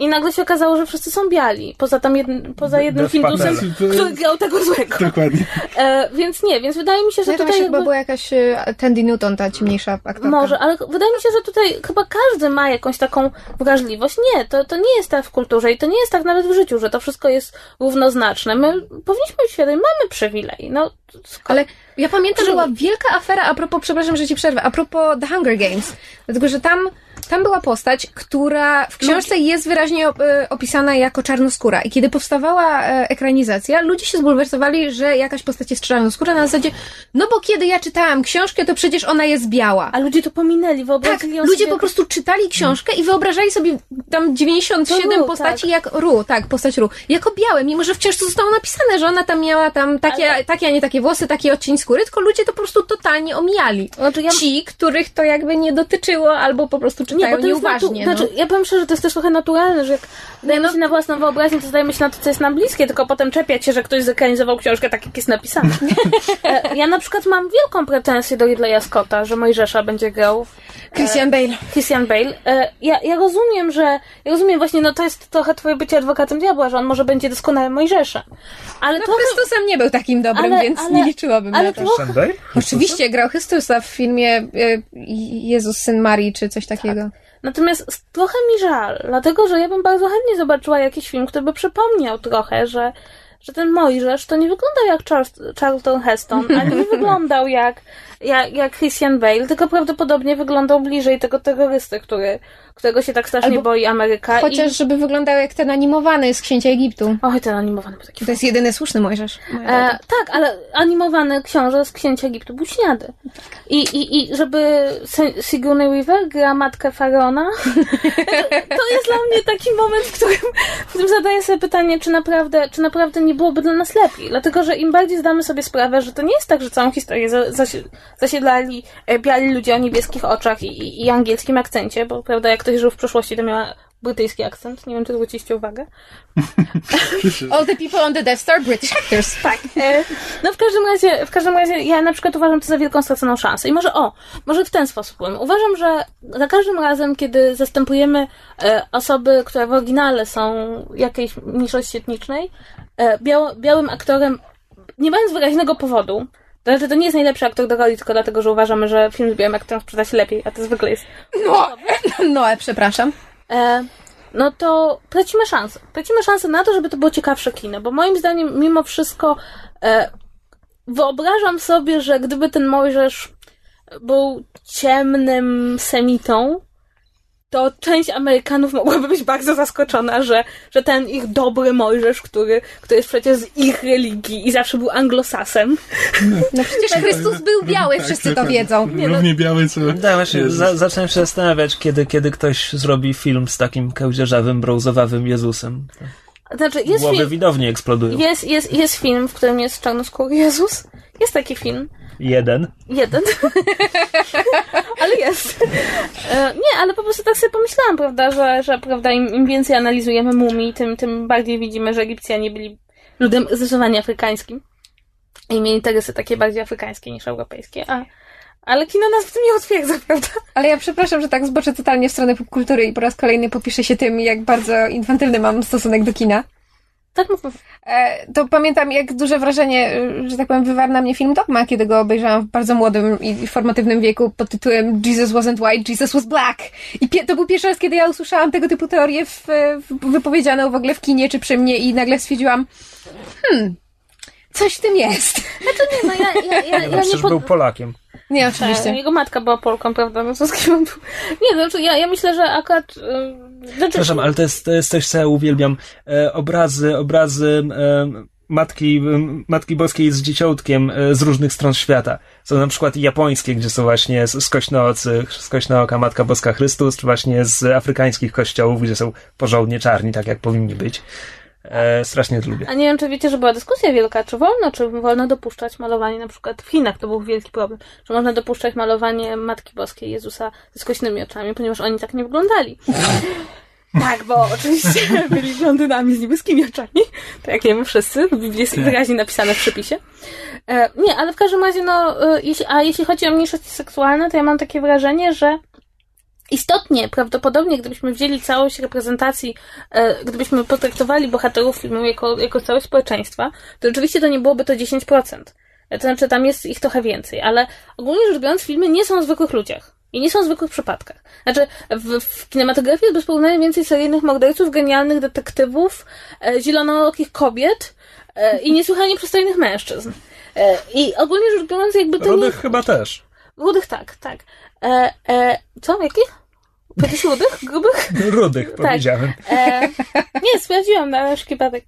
i nagle się okazało, że wszyscy są biali. Poza tam jedn, poza jednym Death Hindusem, Patel. który grał tego złego. Dokładnie. E, więc nie, więc wydaje mi się, że Ja to tutaj właśnie jakby... chyba była jakaś e, Tandy Newton, ta ciemniejsza aktorka. Może, ale wydaje mi się, że tutaj chyba każdy ma jakąś taką wrażliwość. Nie, to, to nie jest tak w kulturze i to nie jest tak nawet w życiu, że to wszystko jest równoznaczne. My powinniśmy być świadomi, mamy przywilej. No, sko- Ale ja pamiętam, że była wielka afera a propos, przepraszam, że ci przerwę, a propos The Hunger Games. Dlatego, że tam, tam była postać, która w książce jest wyraźnie e, opisana jako czarnoskóra. I kiedy powstawała e, ekranizacja, ludzie się zbulwersowali, że jakaś postać jest czarnoskóra na zasadzie, no bo kiedy ja czytałam książkę, to przecież ona jest biała. a ludzie to pominęli, Tak, wyobrazili ją ludzie po prostu czytali książkę i wyobrażali sobie tam 97 To Ru, postaci tak. jak Ru, tak, postać Ru, jako białe, mimo że w książce zostało napisane, że ona tam miała tam takie, Ale- takie a nie takie włosy, taki odcień skóry, tylko ludzie to po prostu totalnie omijali. Znaczy ja- Ci, których to jakby nie dotyczyło, albo po prostu czytają bo to jest nieuważnie. natu- znaczy, ja powiem szczerze, to jest też trochę naturalne, że jak dajemy no. się na własną wyobraźnię, to zdajemy się na to, co jest nam bliskie, tylko potem czepiać się, że ktoś zekranizował książkę tak, jak jest napisane. E, ja na przykład mam wielką pretensję do Ridleya Scotta, że Mojżesza będzie grał no. Christian Bale. Christian Bale. E, ja, ja rozumiem, że. Ja rozumiem właśnie, no to jest trochę twoje bycie adwokatem diabła, że on może będzie doskonałym Mojżeszem. Ale No trochę. Chrystusem nie był takim dobrym, Ale- więc ale- nie liczyłabym ale na to. to- Christian Bale? Oczywiście grał Chrystusa w filmie e, Jezus, Syn Marii, czy coś takiego. Natomiast s- trochę mi żal, dlatego że ja bym bardzo chętnie zobaczyła jakiś film, który by przypomniał trochę, że, że ten Mojżesz to nie wyglądał jak Charles, Charlton Heston, ani nie wyglądał jak, jak, jak Christian Bale, tylko prawdopodobnie wyglądał bliżej tego terrorysty, który, którego się tak strasznie Albo boi Ameryka. Chociaż, żeby wyglądał jak ten animowany z Księcia Egiptu. I... Oj, ten animowany był taki To jest jedyny słuszny Mojżesz. E, tak, ale animowany książę z Księcia Egiptu był śniady. I, i, i żeby Sigourney Weaver gra matkę Faraona, to, to jest dla mnie taki moment, w którym, w którym zadaję sobie pytanie, czy naprawdę, czy naprawdę nie byłoby dla nas lepiej. Dlatego, że im bardziej zdamy sobie sprawę, że to nie jest tak, że całą historię za, zasi- zasiedlali e, biali ludzie o niebieskich oczach i, i, i angielskim akcencie, bo prawda, jak ktoś żył w przeszłości, to miała brytyjski akcent. Nie wiem, czy zwróciliście uwagę. All the people on the Death Star, British actors. Tak. E, no w każdym razie, w każdym razie ja na przykład uważam to za wielką straconą szansę. I może o, może w ten sposób powiem. Uważam, że za każdym razem, kiedy zastępujemy e, osoby, które w oryginale są jakiejś mniejszości etnicznej, e, białym aktorem, nie mając wyraźnego powodu, to znaczy to nie jest najlepszy aktor do roli, tylko dlatego, że uważamy, że film z białym aktorem sprzeda się lepiej, a to zwykle jest No, no, przepraszam. e, no to tracimy szansę. Tracimy szansę na to, żeby to było ciekawsze kino, bo moim zdaniem mimo wszystko e, wyobrażam sobie, że gdyby ten Mojżesz był ciemnym semitą, to część Amerykanów mogłaby być bardzo zaskoczona, że, że ten ich dobry Mojżesz, który, który jest przecież z ich religii i zawsze był anglosasem, No przecież Chrystus był biały, Tak, wszyscy to dokładnie. wiedzą. Równie biały, co... Tak, właśnie, za, zacząłem się zastanawiać, kiedy, kiedy ktoś zrobi film z takim kełdzierzawym, brązowawym Jezusem. znaczy jest Głowy film, widownie eksplodują. jest, jest, jest film, w którym jest czarnoskóry Jezus. Jest taki film. Jeden. Jeden. ale jest. E, nie, ale po prostu tak sobie pomyślałam, prawda, że, że prawda, im, im więcej analizujemy mumii, tym, tym bardziej widzimy, że Egipcjanie byli ludem zdecydowanie afrykańskim. I mieli interesy takie bardziej afrykańskie niż europejskie. A, ale kino nas w tym nie utwierdza, prawda? Ale ja przepraszam, że tak zboczę totalnie w stronę popkultury i po raz kolejny popiszę się tym, jak bardzo infantylny mam stosunek do kina. Tak, mów, mów. E, to pamiętam, jak duże wrażenie, y, że tak powiem, wywarł na mnie film Dogma, kiedy go obejrzałam w bardzo młodym i formatywnym wieku pod tytułem Jesus wasn't white, Jesus was black. I pie- to był pierwszy raz, kiedy ja usłyszałam tego typu teorię w, w, wypowiedzianą w ogóle w kinie czy przy mnie i nagle stwierdziłam, hmm, coś w tym jest. Znaczy nie, no ja, ja, ja, ja No, nie przecież pod... był Polakiem. Nie, Tak, oczywiście. jego matka była Polką, prawda? No był? Nie, no, znaczy ja, ja myślę, że akurat... Yy, znaczy, Przepraszam, ale to jest, to jest coś, co ja uwielbiam. E, obrazy, obrazy e, Matki, Matki Boskiej z dzieciątkiem e, z różnych stron świata. Są na przykład japońskie, gdzie są właśnie z, z kośnoocy, z kośnooka Matka Boska Chrystus, czy właśnie z afrykańskich kościołów, gdzie są porządnie czarni, tak jak powinni być. E, strasznie to lubię. A nie wiem, czy wiecie, że była dyskusja wielka, czy wolno, czy wolno dopuszczać malowanie, na przykład w Chinach to był wielki problem, że można dopuszczać malowanie Matki Boskiej Jezusa z kośnymi oczami, ponieważ oni tak nie wyglądali. Tak, bo oczywiście byli blondynami z niebieskimi oczami, tak jak wiemy wszyscy, w Biblii jest wyraźnie napisane w przepisie. E, nie, ale w każdym razie, no, e, jeśli, a jeśli chodzi o mniejszości seksualne, to ja mam takie wrażenie, że Istotnie, prawdopodobnie, gdybyśmy wzięli całość reprezentacji, e, gdybyśmy potraktowali bohaterów filmu jako, jako całość społeczeństwa, to oczywiście to nie byłoby to 10%. E, To znaczy, tam jest ich trochę więcej, ale ogólnie rzecz biorąc, filmy nie są o zwykłych ludziach. I nie są o zwykłych przypadkach. Znaczy, w, w kinematografii jest bez porównania więcej seryjnych morderców, genialnych detektywów, e, zielonookich kobiet e, i niesłychanie przystojnych mężczyzn. E, I ogólnie rzecz biorąc, jakby to nie... Rudych chyba też. Rudych tak, tak. E, e, co? Jakich? Powiedziałeś rudych? Grubych? Rudych, powiedziałem. E, nie, sprawdziłam na. E,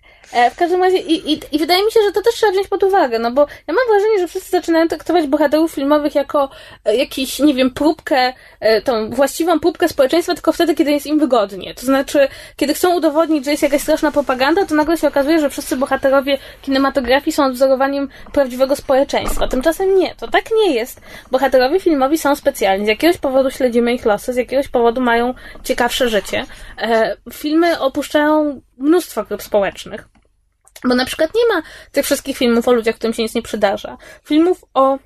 w każdym razie i, i, i wydaje mi się, że to też trzeba wziąć pod uwagę, no bo ja mam wrażenie, że wszyscy zaczynają traktować bohaterów filmowych jako e, jakiś, nie wiem, próbkę, e, tą właściwą próbkę społeczeństwa tylko wtedy, kiedy jest im wygodnie. To znaczy, kiedy chcą udowodnić, że jest jakaś straszna propaganda, to nagle się okazuje, że wszyscy bohaterowie kinematografii są odwzorowaniem prawdziwego społeczeństwa. Tymczasem nie, to tak nie jest. Bohaterowie filmowi są specjalni. Z jakiegoś powodu śledzimy ich losy, z jakiegoś powodu mają ciekawsze życie. E, filmy opuszczają mnóstwo grup społecznych. Bo na przykład nie ma tych wszystkich filmów o ludziach, którym się nic nie przydarza. Filmów o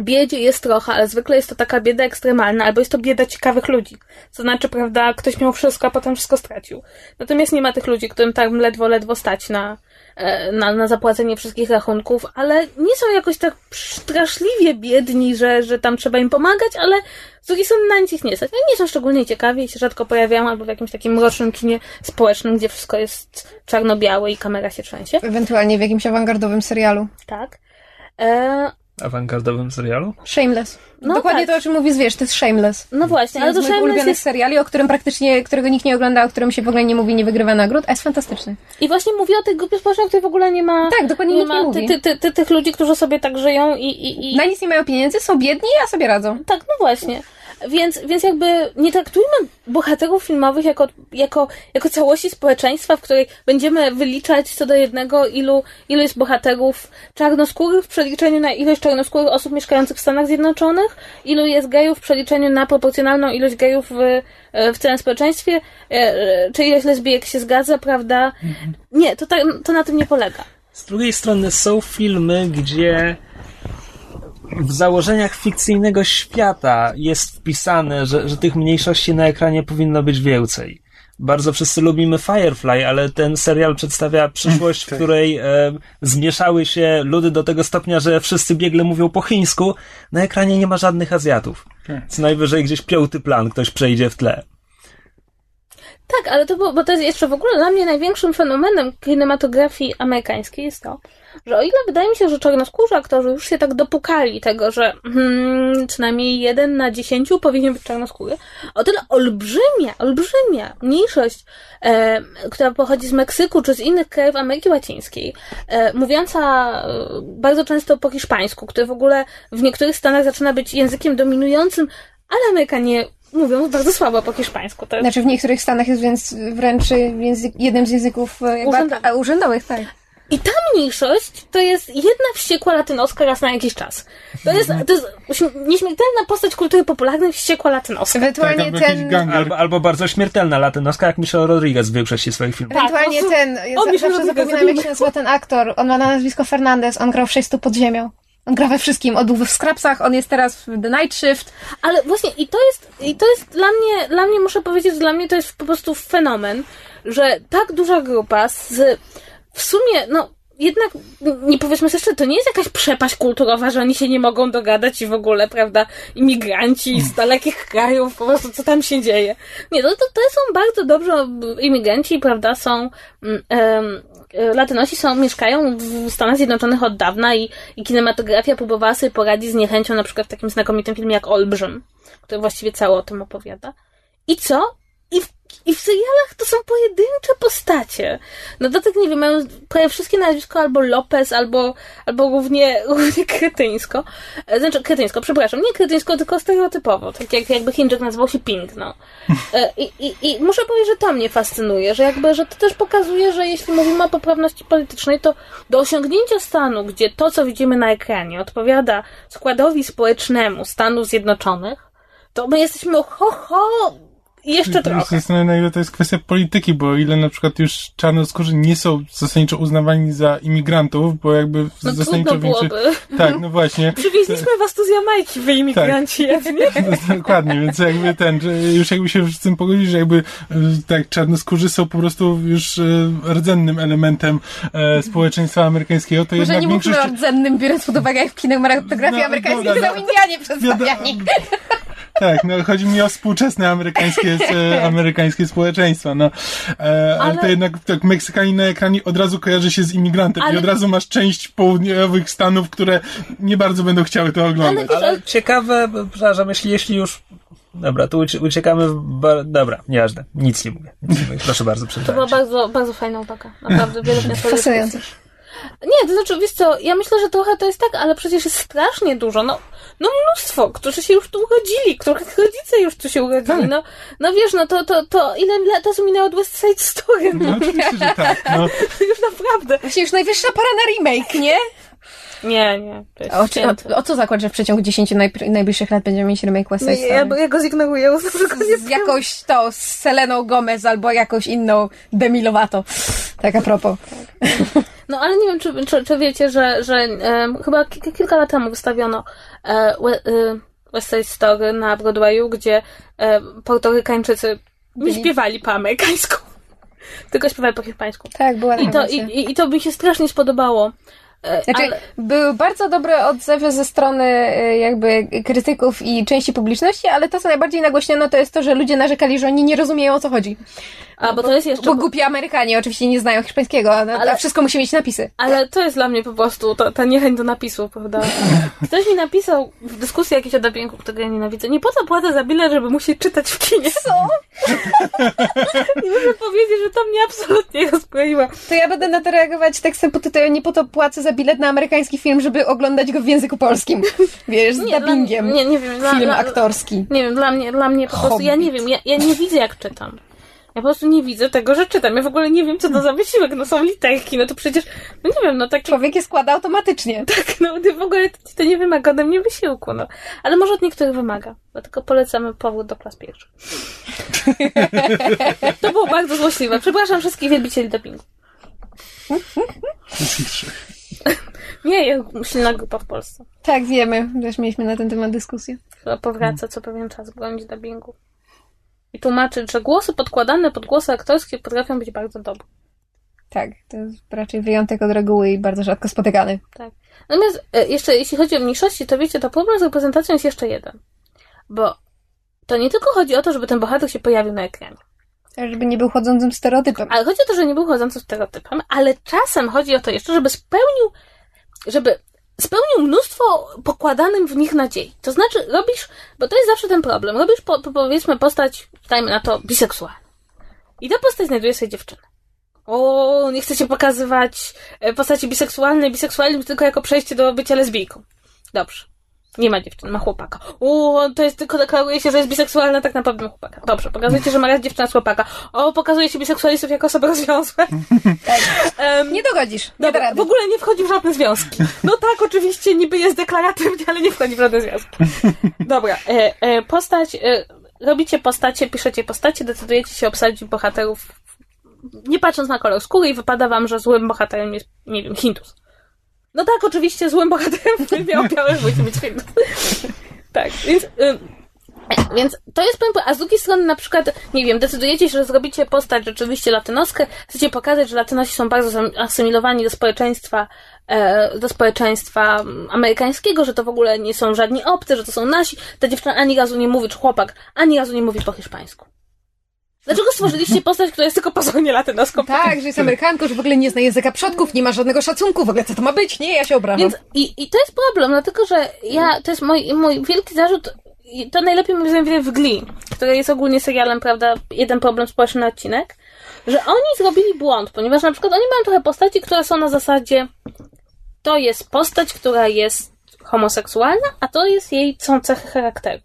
biedzie jest trochę, ale zwykle jest to taka bieda ekstremalna, albo jest to bieda ciekawych ludzi. To znaczy, prawda, ktoś miał wszystko, a potem wszystko stracił. Natomiast nie ma tych ludzi, którym tam ledwo, ledwo stać na, na, na zapłacenie wszystkich rachunków, ale nie są jakoś tak straszliwie biedni, że, że tam trzeba im pomagać, ale z drugiej strony na nic ich nie stać. Nie są szczególnie ciekawi i się rzadko pojawiają, albo w jakimś takim mrocznym kinie społecznym, gdzie wszystko jest czarno-białe i kamera się trzęsie. Ewentualnie w jakimś awangardowym serialu. Tak. E, Awangardowym serialu? Shameless. No Dokładnie tak. to, o czym mówisz, wiesz, to jest Shameless. no właśnie, ale to Shameless ulubionych jest seriali, o którym praktycznie, którego nikt nie ogląda, o którym się w ogóle nie mówi, nie wygrywa nagród, a jest fantastyczny. I właśnie mówię o tej grupie społecznej, której w ogóle nie ma. Tak, dokładnie nie nikt nie ma mówi. ty, ty, ty, ty, tych ludzi, którzy sobie tak żyją i. i, i... Na nic nie mają pieniędzy, są biedni, a sobie radzą. Tak, no właśnie. Więc, więc jakby nie traktujmy bohaterów filmowych jako, jako, jako całości społeczeństwa, w której będziemy wyliczać co do jednego, ilu, ilu jest bohaterów czarnoskórych w przeliczeniu na ilość czarnoskórych osób mieszkających w Stanach Zjednoczonych, ilu jest gejów w przeliczeniu na proporcjonalną ilość gejów w, w całym społeczeństwie, e, czy ilość lesbijek się zgadza, prawda? Nie, to, tak, to na tym nie polega. Z drugiej strony są filmy, gdzie w założeniach fikcyjnego świata jest wpisane, że, że tych mniejszości na ekranie powinno być więcej. Bardzo wszyscy lubimy Firefly, ale ten serial przedstawia przyszłość, w której e, zmieszały się ludy do tego stopnia, że wszyscy biegle mówią po chińsku. Na ekranie nie ma żadnych Azjatów. Tak. Co najwyżej gdzieś piąty plan, ktoś przejdzie w tle. Tak, ale to bo to jest jeszcze w ogóle dla mnie największym fenomenem kinematografii amerykańskiej jest to, że o ile wydaje mi się, że czarnoskórzy aktorzy już się tak dopukali tego, że hmm, co najmniej jeden na dziesięciu powinien być czarnoskóry, o tyle olbrzymia, olbrzymia mniejszość, e, która pochodzi z Meksyku czy z innych krajów Ameryki Łacińskiej, e, mówiąca e, bardzo często po hiszpańsku, który w ogóle w niektórych stanach zaczyna być językiem dominującym, ale Amerykanie mówią bardzo słabo po hiszpańsku. To jest Znaczy w niektórych stanach jest więc wręcz język, jednym z języków e, jakby, Urzędowych. a, urzędowych, tak. I ta mniejszość to jest jedna wściekła latynoska raz na jakiś czas. To jest, to jest śm- nieśmiertelna postać kultury popularnej wściekła latynoska. Ewentualnie Tak, ten... ganger. Albo, albo bardzo śmiertelna latynoska, jak Michelle Rodriguez w większości swoich filmów. Ewentualnie Tak, ten, ja o, zawsze Rodriguez, zapominam jak się nazywa ten aktor, on ma na nazwisko Fernandez, on grał w Sześciu pod ziemią. On gra we wszystkim. On był w Scrapsach, on jest teraz w The Night Shift. Ale właśnie i to jest, i to jest dla mnie, dla mnie muszę powiedzieć, że dla mnie to jest po prostu fenomen, że tak duża grupa z, w sumie, no, jednak, nie powiedzmy sobie szczerze, to nie jest jakaś przepaść kulturowa, że oni się nie mogą dogadać i w ogóle, prawda, imigranci z dalekich krajów, po prostu co tam się dzieje. Nie, to, to, to są bardzo dobrze imigranci, prawda, są, um, Latynosi są, mieszkają w Stanach Zjednoczonych od dawna i, i kinematografia próbowała sobie poradzić z niechęcią na przykład w takim znakomitym filmie jak Olbrzym, który właściwie cało o tym opowiada. I co? I w, serialach to są pojedyncze postacie. No do tego nie wiem, mają prawie wszystkie nazwisko albo Lopez, albo, albo głównie, głównie kretyńsko. E, znaczy, kretyńsko, przepraszam, nie kretyńsko, tylko stereotypowo. Tak jak jakby Chińczyk nazywał się Pink, no. E, I, i, I muszę powiedzieć, że to mnie fascynuje, że jakby, że to też pokazuje, że jeśli mówimy o poprawności politycznej, to do osiągnięcia stanu, gdzie to, co widzimy na ekranie, odpowiada składowi społecznemu Stanów Zjednoczonych, to my jesteśmy ho, ho, jeszcze trochę. Zastanawiam, na ile to jest kwestia polityki, bo ile na przykład już czarnoskórzy nie są zasadniczo uznawani za imigrantów, bo jakby no, zasadniczo większość... Tak, no właśnie. Przywieźliśmy was tu z Jamajki, wy imigranci tak. No, dokładnie, więc jakby ten, już jakby się z tym pogodzić, że jakby e, tak, czarnoskórzy są po prostu już e, rdzennym elementem e, społeczeństwa amerykańskiego, to Może jednak nie większość... mówmy o rdzennym, biorąc pod uwagę, jak w kinematografii no, amerykańskiej no, no, są Indianie przedstawiani. Tak, no chodzi mi o współczesne amerykańskie, e, amerykańskie społeczeństwo, no. E, ale... ale to jednak tak, Meksykanin na ekranie od razu kojarzy się z imigrantem ale... i od razu masz część południowych Stanów, które nie bardzo będą chciały to oglądać. Ale, ale ciekawe, przepraszam, jeśli, jeśli już Dobra, tu uciekamy w bar... Dobra, nieważne. Nic nie mówię. Nic nie mówię. Proszę bardzo, To była bardzo, bardzo fajna uwaga. Naprawdę wiele wniosków. Fascynujące. Nie, to znaczy, wiesz co, ja myślę, że trochę to jest tak, ale przecież jest strasznie dużo, no, no mnóstwo, którzy się już tu urodzili, których rodzice już tu się urodzili, tak. no, no wiesz, no to, to, to ile lat minęło od West Side Story, no, no oczywiście, że tak, no. już naprawdę. Właśnie już najwyższa pora na remake, nie? Nie, nie. O, o, o, co zakład, że w przeciągu 10 naj, najbliższych lat będziemy mieć remake West Side Story? Ja, ja go zignoruję. Z, jakąś to, z Seleną Gomez albo jakąś inną Demi Lovato. Tak a propos. No ale nie wiem, czy, czy, czy wiecie, że, że um, chyba kilka lat temu wystawiono e, West Side Story na Broadwayu, gdzie e, portorykańczycy nie śpiewali po amerykańsku. Tylko śpiewali po hiszpańsku. Tak, była I to, i, I to mi się strasznie spodobało. E, znaczy, ale... były bardzo dobre odzewy ze strony e, jakby krytyków i części publiczności, ale to, co najbardziej nagłośniono, to jest to, że ludzie narzekali, że oni nie rozumieją, o co chodzi. A, bo, bo to jest jeszcze... Bo głupi Amerykanie oczywiście nie znają hiszpańskiego, a, ale... a wszystko musi mieć napisy. Ale to jest dla mnie po prostu ta, ta niechęć do napisów, prawda? Ktoś mi napisał w dyskusji jakiejś o dubbingu, którego ja nienawidzę. Nie po co płacę za bilet, żeby musieć czytać w kinie? Co? I muszę powiedzieć, że to mnie absolutnie rozbroiła. To ja będę na to reagować tekstem pod tytułem nie po to płacę za bilet na amerykański film, żeby oglądać go w języku polskim. Wiesz, z nie, dubbingiem. Dla, nie, nie wiem. Film dla, aktorski. Nie wiem, dla mnie, dla mnie po prostu, ja nie wiem, ja, ja nie widzę jak czytam. Ja po prostu nie widzę tego, że czytam. Ja w ogóle nie wiem, co to za wysiłek. No są literki, no to przecież, no nie wiem, no tak. Człowiek je składa automatycznie. Tak, no w ogóle to, to nie wymaga ode mnie wysiłku, no. Ale może od niektórych wymaga. Dlatego polecamy powrót do klas pierwszych. to było bardzo złośliwe. Przepraszam wszystkich wielbicieli dubbingu. Nie, jest silna grupa w Polsce. Tak, wiemy. Też mieliśmy na ten temat dyskusję. Która powraca co pewien czas bronić dubbingu i tłumaczyć, że głosy podkładane pod głosy aktorskie potrafią być bardzo dobre. Tak, to jest raczej wyjątek od reguły i bardzo rzadko spotykany. Tak. Natomiast e, jeszcze jeśli chodzi o mniejszości, to wiecie, to problem z reprezentacją jest jeszcze jeden. Bo to nie tylko chodzi o to, żeby ten bohater się pojawił na ekranie. Ale żeby nie był chodzącym stereotypem. Ale chodzi o to, że nie był chodzącym stereotypem, ale czasem chodzi o to jeszcze, żeby spełnił, żeby spełnił mnóstwo pokładanym w nich nadziei. To znaczy, robisz, bo to jest zawsze ten problem, robisz po, powiedzmy postać, dajmy na to, biseksualną. I ta postać znajduje sobie dziewczynę. O, nie chcecie pokazywać e, postaci biseksualnej, biseksualnym tylko jako przejście do bycia lesbijką. Dobrze. Nie ma dziewczyny, ma chłopaka. O, to jest tylko deklaruje się, że jest biseksualna, tak naprawdę ma chłopaka. Dobrze, pokazujecie, że ma raz dziewczyna z chłopaka. O, pokazuje się biseksualistów jako osoby rozwiązłe. um, nie dogodzisz. Nie dobra, w ogóle nie wchodzi w żadne związki. No tak, oczywiście, niby jest deklaratywnie, ale nie wchodzi w żadne związki. Dobra, e, e, postać, e, robicie postacie, piszecie postacie, decydujecie się obsadzić bohaterów nie patrząc na kolor skóry i wypada wam, że złym bohaterem jest, nie wiem, Hindus. No tak, oczywiście złym bohaterem filmie o białych musi być film. tak, więc... Więc to jest powiem, a z drugiej strony na przykład, nie wiem, decydujecie się, że zrobicie postać rzeczywiście latynoskę, chcecie pokazać, że latynosi są bardzo asymilowani do społeczeństwa, do społeczeństwa amerykańskiego, że to w ogóle nie są żadni obcy, że to są nasi. Ta dziewczyna ani razu nie mówi, czy chłopak, ani razu nie mówi po hiszpańsku. Dlaczego stworzyliście postać, która jest tylko pozornie latynoską? Tak, że jest Amerykanką, że w ogóle nie zna języka przodków, nie ma żadnego szacunku, w ogóle co to ma być? Nie, ja się obrażam. Więc, i, I to jest problem, dlatego że ja, to jest mój, mój wielki zarzut, i to najlepiej mi zajmuje w Glee, który jest ogólnie serialem, prawda, jeden problem społeczny na odcinek, że oni zrobili błąd, ponieważ na przykład oni mają trochę postaci, które są na zasadzie to jest postać, która jest homoseksualna, a to jest jej, są cechy charakteru.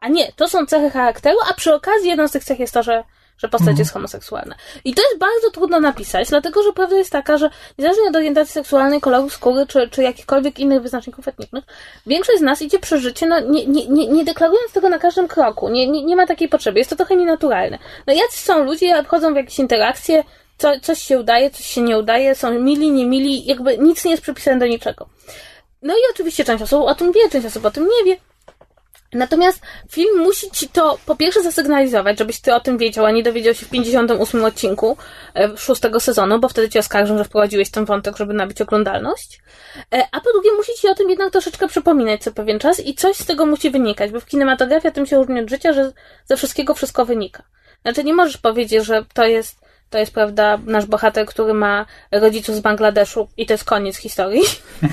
A nie, to są cechy charakteru, a przy okazji jedną z tych cech jest to, że że postać mhm. jest homoseksualna. I to jest bardzo trudno napisać, dlatego że prawda jest taka, że niezależnie od orientacji seksualnej, koloru skóry, czy, czy jakichkolwiek innych wyznaczników etnicznych, większość z nas idzie przez życie, no, nie, nie, nie, nie deklarując tego na każdym kroku. Nie, nie, nie ma takiej potrzeby. Jest to trochę nienaturalne. No jacyś są ludzie, wchodzą w jakieś interakcje, co, coś się udaje, coś się nie udaje, są mili, nie mili, jakby nic nie jest przypisane do niczego. No i oczywiście część osób o tym wie, część osób o tym nie wie, Natomiast film musi ci to po pierwsze zasygnalizować, żebyś ty o tym wiedział, a nie dowiedział się w 58 odcinku e, szóstego sezonu, bo wtedy ci oskarżą, że wprowadziłeś ten wątek, żeby nabić oglądalność. E, a po drugie, musi ci o tym jednak troszeczkę przypominać co pewien czas i coś z tego musi wynikać, bo w kinematografii tym się różni od życia, że ze wszystkiego wszystko wynika. Znaczy nie możesz powiedzieć, że to jest to jest, prawda, nasz bohater, który ma rodziców z Bangladeszu i to jest koniec historii.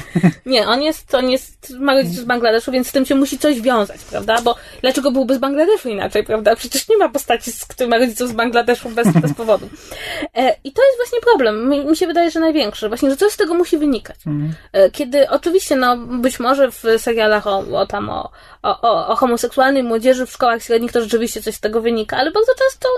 nie, on jest, on jest, ma rodziców z Bangladeszu, więc z tym się musi coś wiązać, prawda? Bo dlaczego byłby z Bangladeszu inaczej, prawda? Przecież nie ma postaci, z którym ma rodziców z Bangladeszu bez, bez powodu. E, I to jest właśnie problem. Mi, mi, się wydaje, że największy. Właśnie, że coś z tego musi wynikać. Mhm. E, kiedy oczywiście, no, być może w serialach o, o tam, o, o, o homoseksualnej młodzieży w szkołach średnich to rzeczywiście coś z tego wynika, ale bardzo często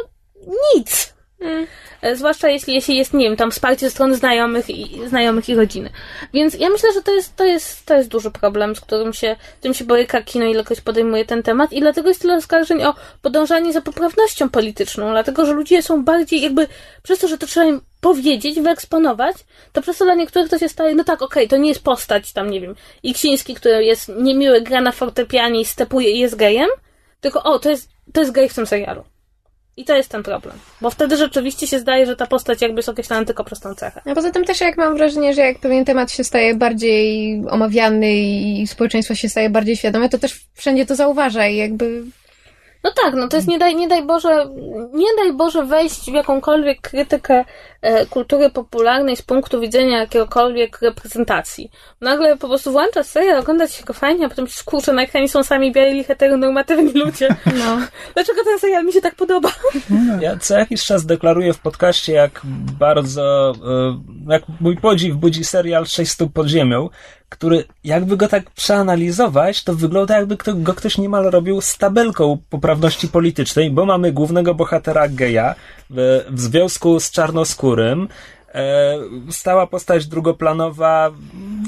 nic. Mm. Zwłaszcza jeśli, jeśli jest, nie wiem, tam wsparcie ze strony znajomych i, znajomych i rodziny. Więc ja myślę, że to jest, to jest, to jest duży problem, z którym się, tym się boryka kino, ilekroć podejmuje ten temat i dlatego jest tyle oskarżeń o podążanie za poprawnością polityczną, dlatego, że ludzie są bardziej jakby, przez to, że to trzeba im powiedzieć, wyeksponować, to przez to dla niektórych to się staje, no tak, okej, okay, to nie jest postać tam, nie wiem, Iksiński, który jest niemiły, gra na fortepianie i stepuje i jest gejem, tylko o, to jest, to jest gej w tym serialu. I to jest ten problem. Bo wtedy rzeczywiście się zdaje, że ta postać jakby jest określana tylko prostą cechę. A poza tym też jak mam wrażenie, że jak pewien temat się staje bardziej omawiany i społeczeństwo się staje bardziej świadome, to też wszędzie to zauważa i jakby no tak, no to jest nie daj, nie daj Boże, nie daj Boże wejść w jakąkolwiek krytykę e, kultury popularnej z punktu widzenia jakiegokolwiek reprezentacji. Nagle po prostu włączasz serial, oglądać się go fajnie, a potem się skurczę, na ekranie są sami biali, heteronormatywni ludzie. No. Dlaczego ten serial mi się tak podoba? Ja co jakiś czas deklaruję w podcaście, jak bardzo, e, jak mój podziw budzi serial 6 stóp pod ziemią, który jakby go tak przeanalizować, to wygląda jakby go ktoś niemal robił z tabelką poprawności politycznej, bo mamy głównego bohatera geja w, w związku z czarnoskórym, e, stała postać drugoplanowa,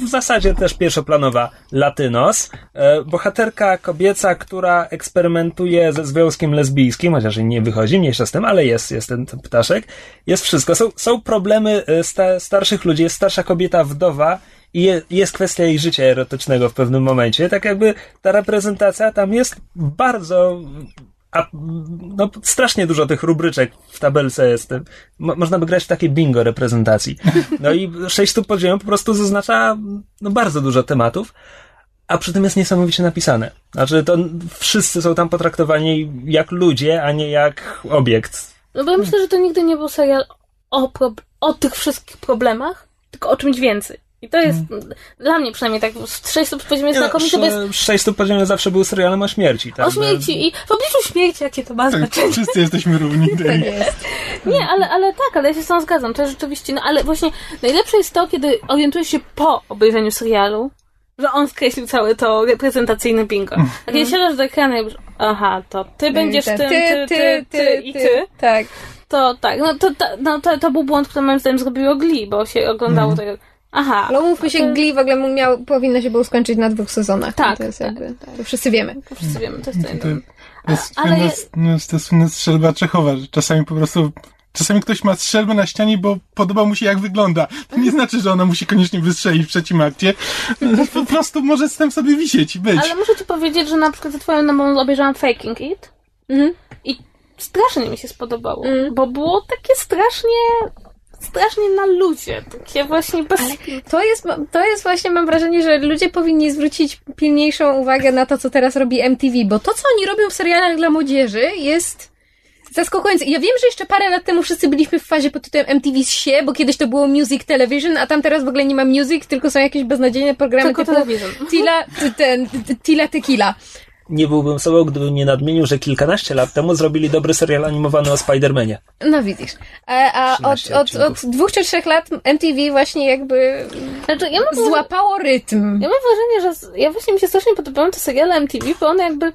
w zasadzie też pierwszoplanowa, latynos, e, bohaterka kobieca, która eksperymentuje ze związkiem lesbijskim, chociaż nie wychodzi, mniejsza z tym, ale jest, jest ten, ten ptaszek, jest wszystko. Są, są problemy e, sta, starszych ludzi, jest starsza kobieta wdowa, i jest kwestia jej życia erotycznego w pewnym momencie. Tak jakby ta reprezentacja tam jest bardzo a, no, strasznie dużo tych rubryczek w tabelce jest. Mo, można by grać w takie bingo reprezentacji. No i 6 stóp pod ziemią po prostu zaznacza no, bardzo dużo tematów, a przy tym jest niesamowicie napisane. Znaczy, to wszyscy są tam potraktowani jak ludzie, a nie jak obiekt. No bo ja myślę, że to nigdy nie był serial o, o tych wszystkich problemach, tylko o czymś więcej. I to jest hmm. dla mnie przynajmniej tak, z 6 stóp poziomie znakomity, bo jest... 6 stóp poziomie zawsze był serialem o śmierci, tak? O śmierci i w obliczu śmierci, jakie to ma tak, znaczenie. Wszyscy jesteśmy równi. tak jest. Nie, ale, ale tak, ale ja się z tym zgadzam, to jest rzeczywiście, no ale właśnie najlepsze jest to, kiedy orientujesz się po obejrzeniu serialu, że on skreślił całe to reprezentacyjne bingo. A kiedy siadasz do ekranu i mówisz, aha, to ty będziesz tym, ty, ty, ty, ty, i ty. Tak. To tak, no to, no, to, to był błąd, który moim zdaniem zrobiło Glee, bo się oglądało mm. tego Aha. Ale umówmy się, Glee w ogóle miał, powinno się było skończyć na dwóch sezonach. Tak. To jest jakby, tak. to wszyscy wiemy. To wszyscy wiemy, to jest to To jest, ale jest, no, to jest słynna strzelba Czechowa, że czasami po prostu Czasami ktoś ma strzelbę na ścianie, bo podoba mu się jak wygląda. To nie znaczy, że ona musi koniecznie wystrzelić w trzecim akcie. Po prostu może z tym sobie wisieć i być. Ale muszę ci powiedzieć, że na przykład za twoją namową obejrzałam Faking It Mhm. i strasznie mi się spodobało, Mm. bo było takie strasznie strasznie na ludzie, takie właśnie bez... To jest, to jest właśnie, mam wrażenie, że ludzie powinni zwrócić pilniejszą uwagę na to, co teraz robi MTV, bo to, co oni robią w serialach dla młodzieży jest zaskakujące. Ja wiem, że jeszcze parę lat temu wszyscy byliśmy w fazie pod tytułem MTV się, bo kiedyś to było Music Television, a tam teraz w ogóle nie ma music, tylko są jakieś beznadziejne programy Tylko typu. Tila, ten, Tila Tequila. Nie byłbym sobą, gdybym nie nadmienił, że kilkanaście lat temu zrobili dobry serial animowany o Spider-Manie. No widzisz. A, a od, 13 od, od dwóch czy trzech lat MTV właśnie jakby Znaczy, ja mam, złapało rytm. ja mam wrażenie, że z- ja właśnie mi się strasznie podobają te seriale MTV, bo one jakby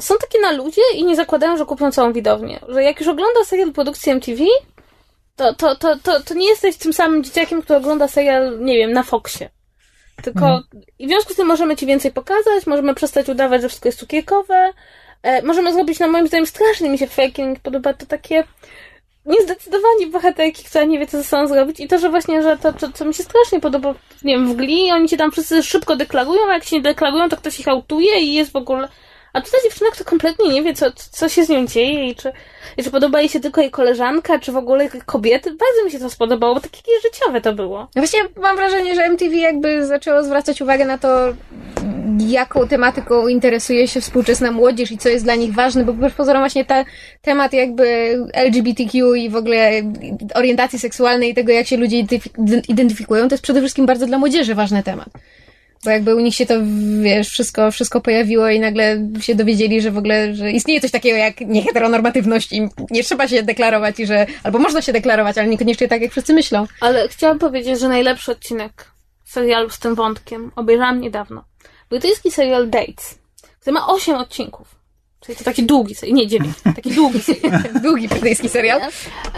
są takie na ludzie i nie zakładają, że kupią całą widownię. Że jak już ogląda serial produkcji MTV, to, to, to, to, to nie jesteś tym samym dzieciakiem, który ogląda serial, nie wiem, na Foxie. Tylko i w związku z tym możemy ci więcej pokazać, możemy przestać udawać, że wszystko jest cukierkowe. E, możemy zrobić, na moim zdaniem, strasznie mi się faking podoba to takie niezdecydowanie bohaterki, która nie wie, co ze sobą zrobić. I to, że właśnie, że to, co, co mi się strasznie podoba, nie wiem, w Glee, oni się tam wszyscy szybko deklarują, a jak się nie deklarują, to ktoś ich autuje i jest w ogóle... A tutaj dziewczyna, która kompletnie nie wie, co, co się z nią dzieje i czy, i czy podoba jej się tylko jej koleżanka, czy w ogóle kobiety. Bardzo mi się to spodobało, bo takie życiowe to było. No Właśnie mam wrażenie, że MTV jakby zaczęło zwracać uwagę na to, jaką tematyką interesuje się współczesna młodzież i co jest dla nich ważne, bo wbrew pozorom właśnie ten temat jakby LGBTQ i w ogóle orientacji seksualnej i tego, jak się ludzie identyfi- identyfikują, to jest przede wszystkim bardzo dla młodzieży ważny temat. Bo jakby u nich się to, wiesz, wszystko, wszystko pojawiło i nagle się dowiedzieli, że w ogóle, że istnieje coś takiego jak nieheteronormatywność i nie trzeba się deklarować i że, albo można się deklarować, ale niekoniecznie tak, jak wszyscy myślą. Ale chciałam powiedzieć, że najlepszy odcinek serialu z tym wątkiem obejrzałam niedawno. Brytyjski serial Dates, który ma 8 odcinków. Czyli to taki długi serial, nie 9, taki długi serial. Długi brytyjski serial.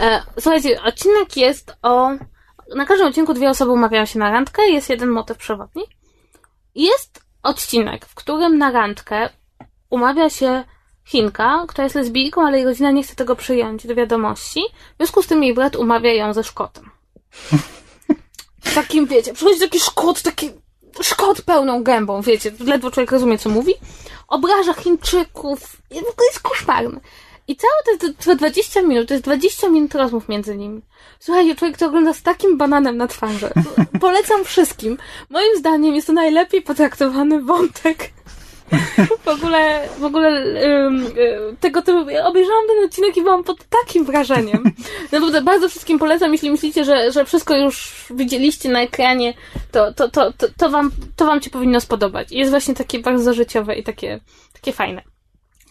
E, słuchajcie, odcinek jest o... Na każdym odcinku dwie osoby umawiają się na randkę, jest jeden motyw przewodni. Jest odcinek, w którym na randkę umawia się Chinka, która jest lesbijką, ale jej rodzina nie chce tego przyjąć do wiadomości. W związku z tym jej brat umawia ją ze Szkotem. Takim, wiecie, przychodzi taki Szkot, taki Szkot pełną gębą, wiecie, ledwo człowiek rozumie, co mówi. Obraża Chińczyków. Jest koszmarny. I całe te, te 20 minut, to jest 20 minut rozmów między nimi. Słuchajcie, człowiek to ogląda z takim bananem na twarzy. Polecam wszystkim. Moim zdaniem jest to najlepiej potraktowany wątek. W ogóle, w ogóle y, tego typu, ja obejrzałam ten odcinek i byłam pod takim wrażeniem. Naprawdę bardzo wszystkim polecam, jeśli myślicie, że, że wszystko już widzieliście na ekranie, to, to, to, to, to, wam, to wam się powinno spodobać. I Jest właśnie takie bardzo życiowe i takie, takie fajne.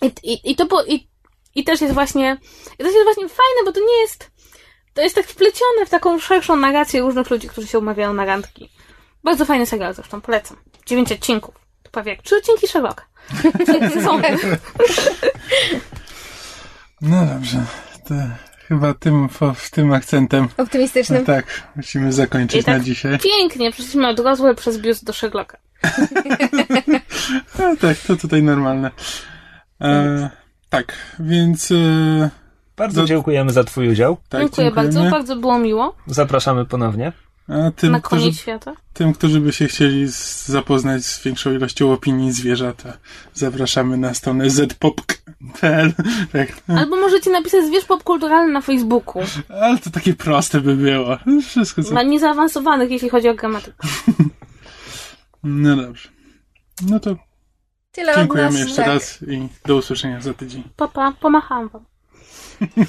I, i, i to po, i, i też jest właśnie, i też jest właśnie fajne, bo to nie jest, to jest tak wplecione w taką szerszą narrację różnych ludzi, którzy się umawiają na randki. Bardzo fajny serial zresztą, polecam. Dziewięć odcinków. To prawie jak trzy odcinki Sherlocka. Są No dobrze. To chyba tym, tym akcentem. Optymistycznym. No tak, musimy zakończyć I tak na dzisiaj. pięknie przeszliśmy od Roswell przez biust do Sherlocka. No tak, to tutaj normalne. E, tak, więc e, Bardzo Do- dziękujemy za Twój udział. tak, Dziękuję dziękujemy. bardzo, bardzo było miło. Zapraszamy ponownie. A tym, na którzy, koniec świata. tym, którzy by się chcieli z, zapoznać z większą ilością opinii zwierząt, zapraszamy na stronę zpopk.pl. Tak. Albo możecie napisać zwierz popkulturalny na Facebooku. Ale to takie proste by było. Wszystko co... Dla niezaawansowanych, jeśli chodzi o gramatykę. No dobrze. No to Tyle od dziękujemy nas, jeszcze tak. raz i do usłyszenia za tydzień. Papa, pomacham wam.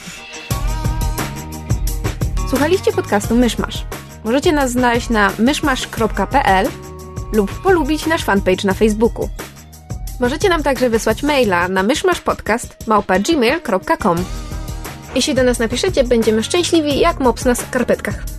Słuchaliście podcastu Myszmasz. Możecie nas znaleźć na myszmasz.pl lub polubić nasz fanpage na Facebooku. Możecie nam także wysłać maila na myszmaszpodcast.gmail.com Jeśli do nas napiszecie, będziemy szczęśliwi jak mops na skarpetkach.